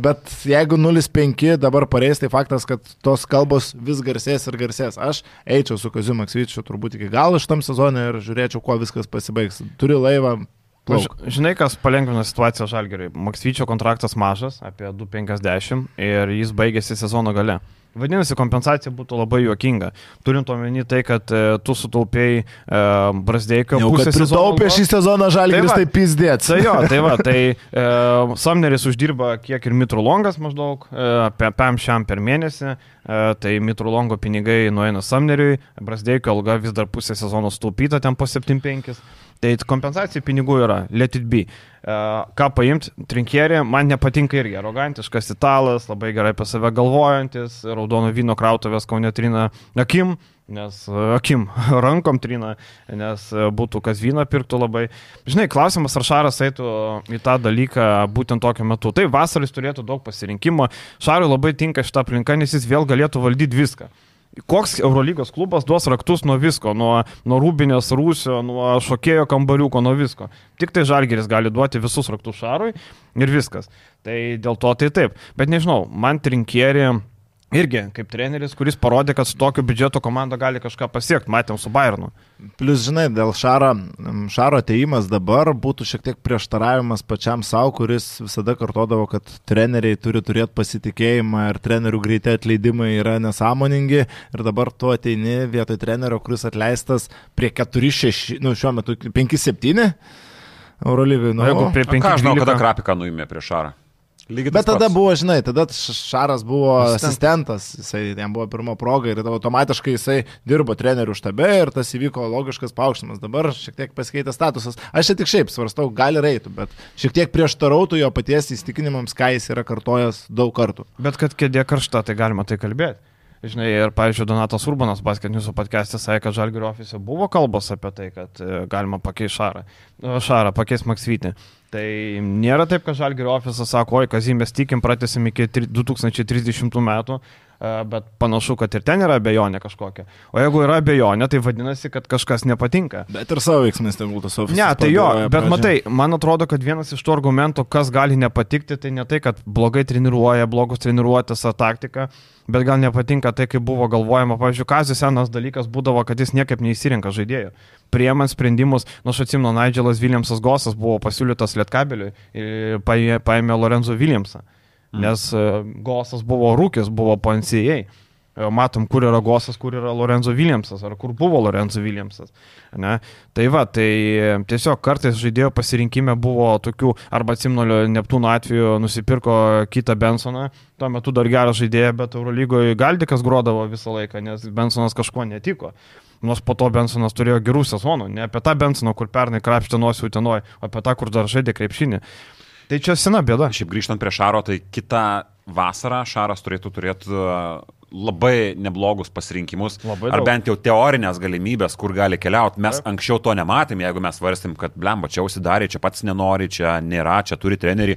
bet jeigu 0,5 dabar pareis, tai faktas, kad tos kalbos vis garsės ir garsės. Aš eičiau su Kaziu Maksvyčiu turbūt iki galo šitam sezonui ir žiūrėčiau, kuo viskas pasibaigs. Turi laivą. Ž- Plauk. Žinai, kas palengvina situaciją Žalgeriui? Maksvyčio kontraktas mažas, apie 2,50 ir jis baigėsi sezono gale. Vadinasi, kompensacija būtų labai juokinga. Turint omeny tai, kad e, tu sutaupėjai e, Brasdeikio pusę sezono algos. šį sezoną žalgeris, Tai va. tai pizdėts. Tai jo, tai va, tai e, Samneris uždirba kiek ir Mitrulongas maždaug, e, apie PM šiam per mėnesį, e, tai Mitrulongo pinigai nueina Samneriui, Brasdeikio alga vis dar pusę sezono sutaupyta ten po 7-5. Tai kompensacija pinigų yra, let it be. Uh, ką paimti, trinkierį, man nepatinka irgi arogantiškas italas, labai gerai apie save galvojantis, raudono vyno krautuvės kaunetrina akim, nes e, akim, rankom trina, nes e, būtų kas vyną pirktų labai. Žinai, klausimas, ar Šaras eitų į tą dalyką būtent tokiu metu. Tai vasaris turėtų daug pasirinkimo, Šarui labai tinka šitą aplinką, nes jis vėl galėtų valdyti viską. Koks Eurolygos klubas duos raktus nuo visko, nuo, nuo rūbinės rūsio, nuo šokėjo kambariuko, nuo visko. Tik tai Žalgeris gali duoti visus raktus Šarui ir viskas. Tai dėl to tai taip. Bet nežinau, man trinkierį irgi kaip treneris, kuris parodė, kad su tokiu biudžeto komanda gali kažką pasiekti, matėm su Bayernu. Plus, žinai, dėl Šaro, Šaro ateimas dabar būtų šiek tiek prieštaravimas pačiam savo, kuris visada kartodavo, kad treneriai turi turėti pasitikėjimą ir trenerių greitai atleidimai yra nesąmoningi ir dabar tu ateini vietoj trenerio, kuris atleistas prie 4-6, nu šiuo metu 5-7. Eurolygai, nu, jeigu prie 5 žinau, kada Krapiką nuėmė prieš Šarą. Lygiai Bet tada pats. buvo, žinai, tada Šaras buvo asistentas, jisai jam buvo pirmo proga ir automatiškai jisai dirbo trenerių štabe ir tas įvyko logiškas paaukštimas. Dabar šiek tiek pasikeitė statusas. Aš čia tik šiaip svarstau, gali reitų, bet šiek tiek prieštarautų jo paties įstikinimams, ką jis yra kartojęs daug kartų. Bet kad kėdė karšta, tai galima tai kalbėti. Žinai, ir, pavyzdžiui, Donatas Urbanas, basket jūsų podcast'e sakė, kad Žalgirio ofise buvo kalbos apie tai, kad e, galima pakeisti Šarą. Šarą, pakeisti Maksvytį. Tai nėra taip, kad Žalgirio ofisas sako, oi, Kazimės tikim, pratesim iki 2030 metų, e, bet panašu, kad ir ten yra abejonė kažkokia. O jeigu yra abejonė, tai vadinasi, kad kažkas nepatinka. Bet ir savo veiksmais tegul tas ofisas. Ne, tai jo, bet pradžia. matai, man atrodo, kad vienas iš tų argumentų, kas gali nepatikti, tai ne tai, kad blogai treniruoja, blogus treniruotės ar taktika, bet gal nepatinka tai, kaip buvo galvojama. Pavyzdžiui, Kazis senas dalykas būdavo, kad jis niekaip neįsirinka žaidėjų. Priemant sprendimus, nu aš atsimenu, Nigelas Williamsas Gosas buvo pasiūlytas Lietkabeliui ir paėmė Lorenzo Williamsą. Mm. Nes e, Gosas buvo rūkis, buvo NCAA. E, matom, kur yra Gosas, kur yra Lorenzo Williamsas, ar kur buvo Lorenzo Williamsas. Ne? Tai va, tai e, tiesiog kartais žaidėjo pasirinkime buvo tokių, arba atsimnolio Neptūno atveju nusipirko kitą Bensoną, tuo metu dar gerą žaidėją, bet Eurolygoje Galdikas grodavo visą laiką, nes Bensonas kažko netiko. Nors po to Bensonas turėjo gerų sezonų, ne apie tą Bensoną, kur pernai krapštė nuosi utenoje, o apie tą, kur dar žaidė krepšinį. Tai čia sena bėda. Šiaip grįžtant prie Šaro, tai kitą vasarą Šaras turėtų turėti labai neblogus pasirinkimus, labai ar bent jau teorinės galimybės, kur gali keliauti. Mes Taip. anksčiau to nematėm, jeigu mes varstėm, kad blemba, čia užsidarė, čia pats nenori, čia nėra, čia turi trenerį.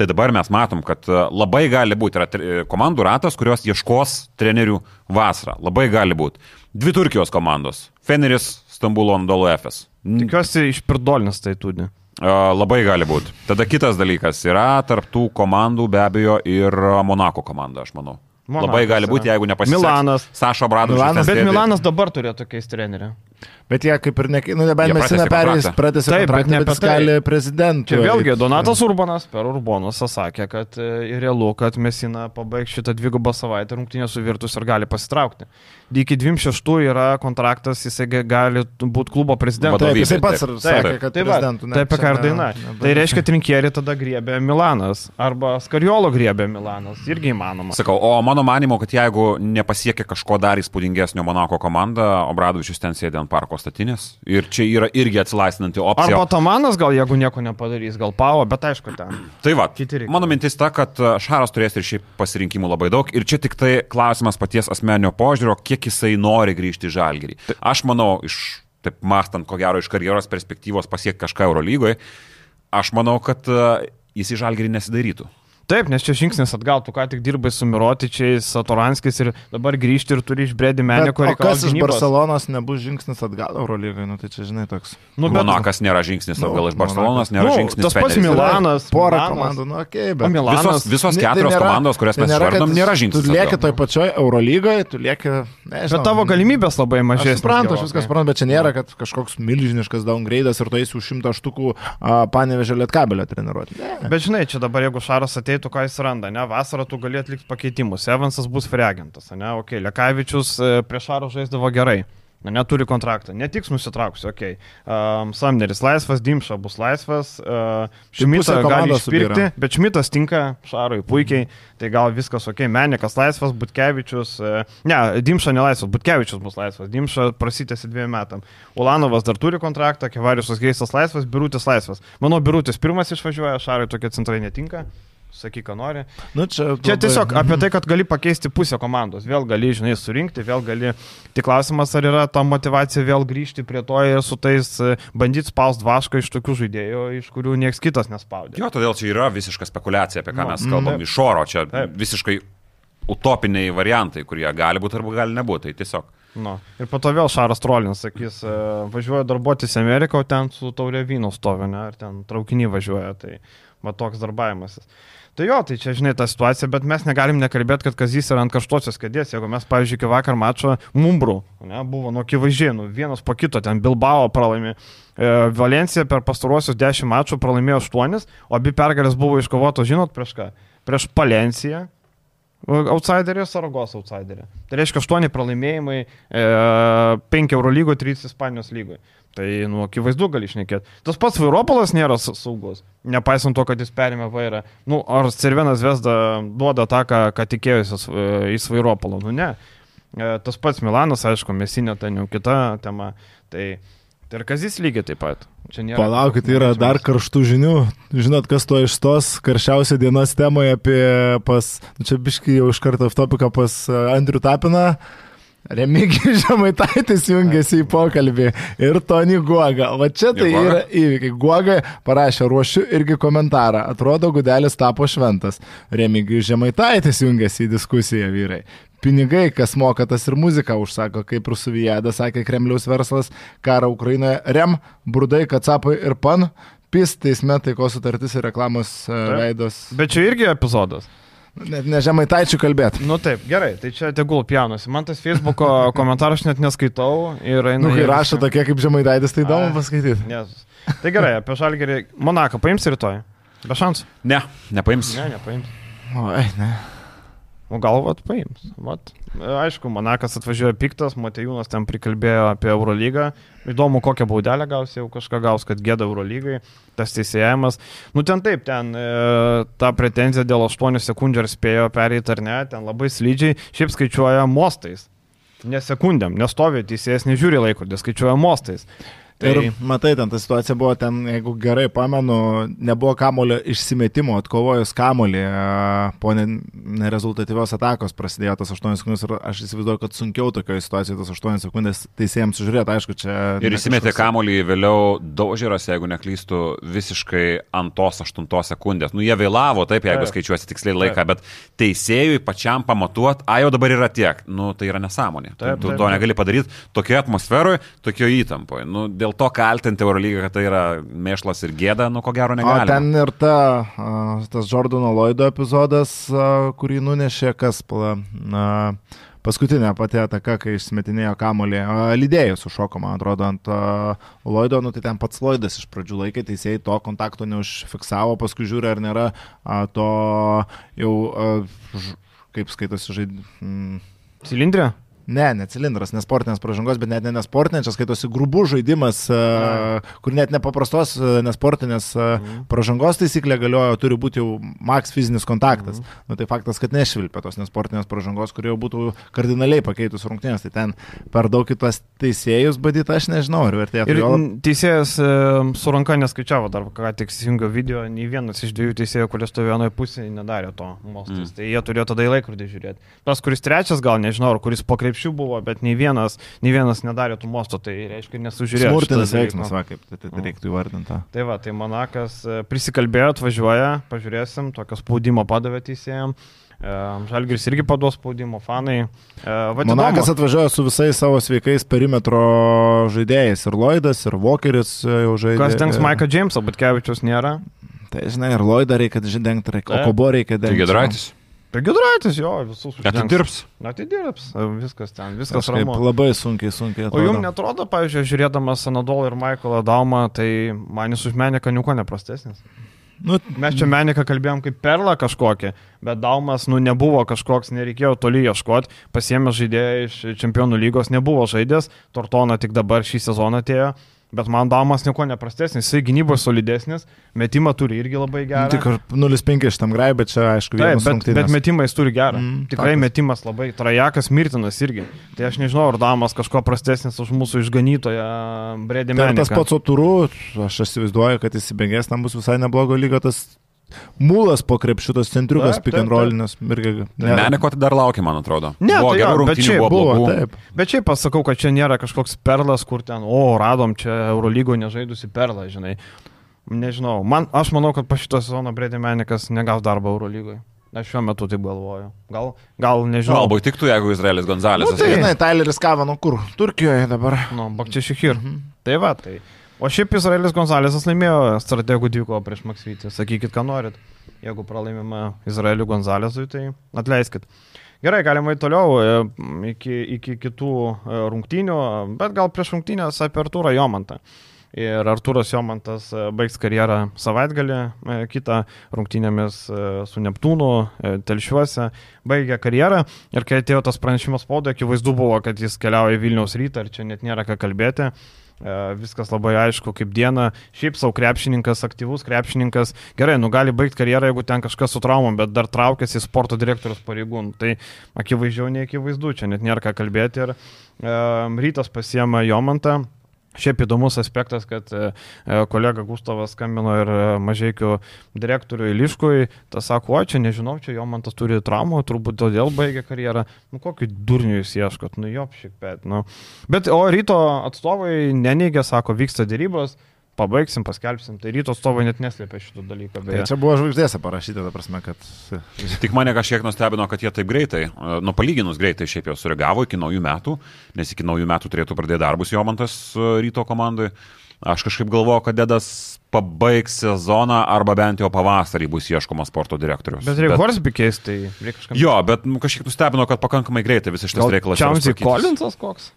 Tai dabar mes matom, kad e, labai gali būti yra e, komandų ratas, kurios ieškos trenerių vasarą. Labai gali būti. Dvi Turkijos komandos - Feneris, Stambulo, Andolo FS. Tikiuosi išpirdolinis tai turi. Labai gali būti. Tada kitas dalykas yra tarptų komandų be abejo ir Monako komanda, aš manau. Monakas, Labai gali būti, jeigu nepasiseks. Milanas. Sašo Bradovičius. Milanas, bet Milanas dabar turėtų keisti trenerių. Bet jie kaip ir ne, nu, nebent mes neperėjus, pratęsė Taip, bet ne apie tai. prezidentą. Čia vėlgi Donatas Urbanas per Urbonusą sakė, kad e, realu, kad Mesina pabaigs šitą dvigubą savaitę rungtynę su Virtus ir gali pasitraukti. Iki 26 yra kontraktas, jisai gali būti klubo prezidentas. Taip, jisai pats taip, sakė, kad taip, prezidentų. Taip, apie ką ir daina. Tai reiškia, trinkierį tada griebė Milanas arba Skariolo griebė Milanas. Irgi įmanoma. Sakau, o mano manimo, kad jeigu nepasiekia kažko dar įspūdingesnio Monako komanda, Obradovičius ten sėdė ant parko statinės. Ir čia yra irgi atsilaisvinanti opcija. Arba Tomanas gal jeigu nieko nepadarys, gal Pavo, bet aišku ten. Tai va, mano mintis ta, kad e, Šaras turės ir šiaip pasirinkimų labai daug. Ir čia tik tai klausimas paties asmenio požiūrio, kiek jisai nori grįžti į Žalgirį. Aš manau, iš, taip mastant, ko gero, iš karjeros perspektyvos pasiekti kažką Eurolygoje, aš manau, kad e, jis į Žalgirį nesidarytų. Taip, nes čia žingsnis atgal, tu ką tik dirbai su Mirotičiais, Satoranskis ir dabar grįžti ir turi išbrėdi menį, kurį kas iš Barcelonos nebus žingsnis atgal Eurolygai, nu tai čia žinai toks. Nu, bet... Monakas nėra žingsnis atgal nu, iš Barcelonos, nėra nu, žingsnis. Tas pats Milanas. Porą komandų, nu okei, okay, bet. Milanas, visos, visos keturios tai nėra, komandos, kurias mes išvardom, nėra žingsnis. Tu lieki toj pačioj Eurolygoje, tu lieki... Nežinau, bet tavo galimybės labai mažesnės. Suprantu, aš viską suprantu, bet čia nėra, kad kažkoks milžiniškas downgrade'as ir tu eisi už šimtą štukų panevežė lietkabelio treniruoti. Bet žinai, čia dabar jeigu Šaras ateitų, ką jis randa, ne, vasarą tu gali atlikti pakeitimus. Evansas bus freagentas, ne, ok, Lekavičius e, prieš Šarą žaisdavo gerai. Na, neturi kontraktą, netiks nusitrauksiu, okei. Okay. Um, Samneris laisvas, Dimša bus laisvas, uh, Šmitą gali išpirkti, bet Šmitas tinka Šarui puikiai, tai gal viskas ok, Menikas laisvas, Butkevičius, uh, ne, Dimša nelaisvas, Butkevičius bus laisvas, Dimša prasitėsi dviem metam. Ulanovas dar turi kontraktą, Kevariusas Geistas laisvas, Birutis laisvas. Manau, Birutis pirmas išvažiuoja, Šarui tokie centrai netinka sakyk, ką nori. Nu, čia čia labai... tiesiog apie tai, kad gali pakeisti pusę komandos, vėl gali, žinai, surinkti, vėl gali. Tik klausimas, ar yra ta motivacija vėl grįžti prie to ir su tais e, bandyti spaust vašką iš tokių žaidėjų, iš kurių niekas kitas nespaudė. Jo, todėl čia yra visiška spekulacija, apie ką nu, mes kalbam, mm, iš oro, čia taip. visiškai utopiniai variantai, kurie gali būti arba gali nebūti. Tai tiesiog. Nu. Ir po to vėl Šaras Trolins sakys, e, važiuoja darbuotis į Ameriką, o ten su taurė vyno stovi, ne, ar ten traukinį važiuoja. Tai va toks darbavimasis. Tai jo, tai čia žinai ta situacija, bet mes negalim nekalbėti, kad Kazys yra ant karštosios kėdės. Jeigu mes, pavyzdžiui, iki vakar mačo Mumbrų, ne, buvo nuo akivaizdžiai, nu, vienas po kito, ten Bilbao pralaimė. E, Valencija per pastaruosius 10 mačų pralaimėjo 8, o abi pergalės buvo iškovotos, žinot, prieš ką? Prieš Palenciją, Outsiderį, Saragos outsiderį. Tai reiškia 8 pralaimėjimai, e, 5 Euro lygo, 3 Ispanijos lygoje. Tai, nu, akivaizdu gali išnekėti. Tas pats Vairopolas nėra saugus, nepaisant to, kad jis perėmė vairą. Nu, ar Cervenas Vesda duoda tą, ką, ką tikėjusi į Vairopolą? Nu, ne. E, tas pats Milanas, aišku, mesinė ten jau kita tema. Tai, tai ir Kazis lygiai taip pat. Palaukit, yra dar karštų žinių. Žinot, kas to iš tos karščiausia dienos temoje apie pas, nu, čia biškai jau iš karto v topiką pas Andrių Tapiną. Remigijus Žemaitaitis jungiasi į pokalbį ir Tony Guoga. O čia tai yra įvykiai. Guoga parašė, ruošiu irgi komentarą. Atrodo, gudelis tapo šventas. Remigijus Žemaitaitis jungiasi į diskusiją vyrai. Pinigai, kas moka, tas ir muziką užsako, kaip ir su Vijada, sakė Kremliaus verslas, karą Ukrainoje rem, brudai, kacapai ir pan, pis teisme taikos sutartis ir reklamos e, veidos. Bet čia irgi epizodas. Net nežemaitaičių kalbėti. Nu taip, gerai, tai čia tegul pjaunusi. Man tas Facebook'o komentaras aš net neskaitau ir eina. Nu, kai rašo tokie kaip žemaitaitis, tai įdomu paskaityti. Yes. Tai gerai, apie žalgerį. Monaką paims rytoj? Be šansų? Ne, nepaims. Ne, nepaims. Oi, ne. O gal vat paims. Vat. Aišku, Monakas atvažiuoja piktas, Matejūnas ten prikalbėjo apie Eurolygą. Įdomu, kokią baudelę gaus, jau kažką gaus, kad gėda Eurolygai, tas teisėjimas. Nu ten taip, ten e, ta pretenzija dėl 8 sekundžių ar spėjo pereiti ar ne, ten labai slidžiai, šiaip skaičiuoja mostais. Ne sekundėm, nestovi teisėjas, nežiūri laikrodį, skaičiuoja mostais. Tai... Ir matai, ten ta situacija buvo ten, jeigu gerai pamenu, nebuvo kamulio išsimetimo, atkovojus kamulį, po nerezultatyvios atakos prasidėjo tas 8 sekundės ir aš įsivaizduoju, kad sunkiau tokioje situacijoje tas 8 sekundės teisėjams sužiūrėti, aišku, čia... Ir įsimetė kažkoks... kamulį vėliau daužyras, jeigu neklystų, visiškai ant tos 8 sekundės. Nu, jie vėlavo, taip, jeigu taip. skaičiuosi tiksliai laiką, taip. bet teisėjui pačiam pamatuot, a jau dabar yra tiek, nu, tai yra nesąmonė. Taip, tu taip, to negali padaryti tokioje atmosferoje, tokioje įtampoje. Nu, dėl to kaltinti Eurolygą, kad tai yra mėšlas ir gėda, nu ko gero negali. O ten ir ta, tas Jordano Lloydo epizodas, kurį nunešė kas, na, paskutinė pati ataka, kai išsimetinėjo kamolį, lydėjus užšoko, man atrodo, ant Lloydo, nu tai ten pats Lloydas iš pradžių laikė, teisėjai to kontakto neužfiksavo, paskui žiūri, ar nėra to jau, kaip skaitosi žaidimas. Cilindrė? Ne, ne cilindras, nesportinės pažangos, bet net ne nesportinės, čia skaitosi grubų žaidimas, A. kur net nepaprastos nesportinės mhm. pažangos taisyklė galioja, turi būti jau maks fizinis kontaktas. Mhm. Nu, tai faktas, kad nešvilpė tos nesportinės pažangos, kurie jau būtų kardinaliai pakeitus rungtynės. Tai ten per daug kitos teisėjus badyti, aš nežinau, ar vertėtų. Ir jo... teisėjas e, su ranka neskaičiavo dar, ką tik įsijungo video, nei vienas iš dviejų teisėjų, kurie stovėjo vienoje pusėje, nedarė to mostas. Mhm. Tai jie turėjo tada į laikrodį žiūrėti. Tas, kuris trečias gal, nežinau, ar kuris po krepšių buvo, bet nei vienas, nei vienas nedarė tų mosto, tai reiškia nesužiūrėjo. Smurtinis veiksmas, va, kaip tai, tai, tai reiktų įvardinti. Tai va, tai Monakas e, prisikalbėjo, atvažiuoja, pažiūrėsim, tokio spaudimo padavė teisėjams. E, Žalgiris irgi paduos spaudimo fanai. E, va, Monakas atvažiuoja su visais savo sveikais perimetro žaidėjais. Ir Lloydas, ir Walkeris jau žaidė. Kas dengs Maiką Jamesą, bet Kevičius nėra. Tai žinai, ir Lloydą reikia dengti, o Kobo reikia dengti. Tai Gedraitis. Gedraitis, jo, visus uždirbs. Atidirbs. Atidirbs, viskas ten, viskas ramu. Labai sunkiai, sunkiai. Atrodo. O jums netrodo, pavyzdžiui, žiūrėdamas Anadolą ir Michaelą Daumą, tai man jis už menę kaniuko neprastesnis? Nu, Mes čia meniką kalbėjom kaip perlą kažkokią, bet Daumas, nu, nebuvo kažkoks, nereikėjo toli ieškoti, pasiemė žaidėją iš čempionų lygos, nebuvo žaidęs, Tortona tik dabar šį sezoną atėjo. Bet man Damas nieko neprastesnis, jisai gynyboje solidesnis, metimą turi irgi labai gerą. Tik 0,5 šitam grai, bet čia aišku, Taip, bet, bet metimą jis turi gerą. Mm, Tikrai faktas. metimas labai, trajakas mirtinas irgi. Tai aš nežinau, ar Damas kažko prastesnis už mūsų išganytoją Bredį Meniką. Tai tas pats Oturu, aš įsivaizduoju, kad įsibėgės tam bus visai neblogo lygio tas Mūlas po krepšiutos centriukas, pick and rollinas. Meneko tai dar laukia, man atrodo. Ne, buvo tai bet čia buvo, buvo taip. Bet šiaip pasakau, kad čia nėra kažkoks perlas, kur ten, o, radom čia Eurolygo nežaidusi perlą, žinai. Nežinau, man, aš manau, kad po šito sezono Bredi Menikas negaus darbo Eurolygoje. Aš šiuo metu taip galvoju. Gal, gal nežinau. Galbūt tiktų, jeigu Izraelis Gonzalės. Nu, tai, žinai, Tyleris Kavano kur? Turkijoje dabar. Nu, Bakčišihir. Mhm. Tai va, tai. O šiaip Izraelis Gonzalesas laimėjo strategų dviko prieš Maksytį. Sakykit, ką norit. Jeigu pralaimima Izraeliu Gonzalesui, tai atleiskit. Gerai, galima į toliau e, iki, iki kitų e, rungtynių, bet gal prieš rungtynės apie Arturą Jomantą. Ir Arturas Jomantas e, baigs karjerą savaitgalį, kitą rungtynėmis su Neptūnu, telšiuose, baigė karjerą. Ir kai atėjo tas pranešimas spaudoje, akivaizdu buvo, kad jis keliauja į Vilniaus rytą ir čia net nėra ką kalbėti. E, viskas labai aišku kaip diena. Šiaip savo krepšininkas, aktyvus krepšininkas. Gerai, nu gali baigti karjerą, jeigu ten kažkas su traumom, bet dar traukėsi sporto direktorius pareigūnų. Tai akivaizdžiau, nei akivaizdu, čia net nėra ką kalbėti. Ir e, rytas pasiema Jomantą. Šiaip įdomus aspektas, kad e, e, kolega Gustavas skambino ir e, mažiekių direktoriui Liškui, tas sako, o čia nežinau, čia jo man tas turi traumų, turbūt todėl baigė karjerą. Nu, kokį durnių jūs ieškot, nu jo, šiek tiek. Nu. Bet, o ryto atstovai neneigia, sako, vyksta dėrybos, pabaigsim, paskelbsim. Tai ryto atstovai net neslėpė šito dalyko. Beje. Tai čia buvo žvaigždėse parašyta, ta prasme, kad... Tik mane kažkiek nustebino, kad jie taip greitai, nu palyginus greitai šiaip jau sureagavo iki naujų metų, nes iki naujų metų turėtų pradėti darbus Jomantas e, ryto komandai. Aš kažkaip galvoju, kad Dedas pabaigs sezoną arba bent jau pavasarį bus ieškoma sporto direktorius. Bet reikia Horsby keisti, tai reikia kažkaip. Jo, bet nu, kažkiek nustebino, kad pakankamai greitai visas šitas reikalas. Čiausiai Kolinsas koks?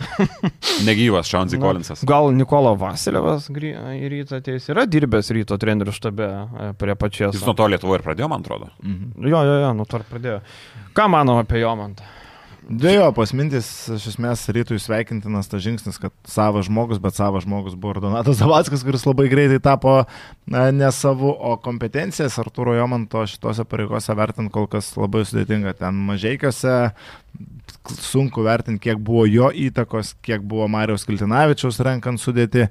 Negyvas Šanzi Kolinsas. Gal Nikola Vasilievas į rytą ateis. Yra dirbęs ryto trenerių štabe e, prie pačios. Jis nuo to Lietuvoje ir pradėjo, man atrodo. Mhm. Jo, jo, jo, nuo to ir pradėjo. Ką manau apie Jomantą? Dėjo pasmintis, iš esmės, rytui sveikintinas tas žingsnis, kad savas žmogus, bet savas žmogus buvo Donatas Zavackas, kuris labai greitai tapo ne savu, o kompetencijas Arturo Jomanto šitose pareigose vertinti kol kas labai sudėtinga. Ten mažiekiuose sunku vertinti, kiek buvo jo įtakos, kiek buvo Marijos Kiltinavičiaus renkant sudėti.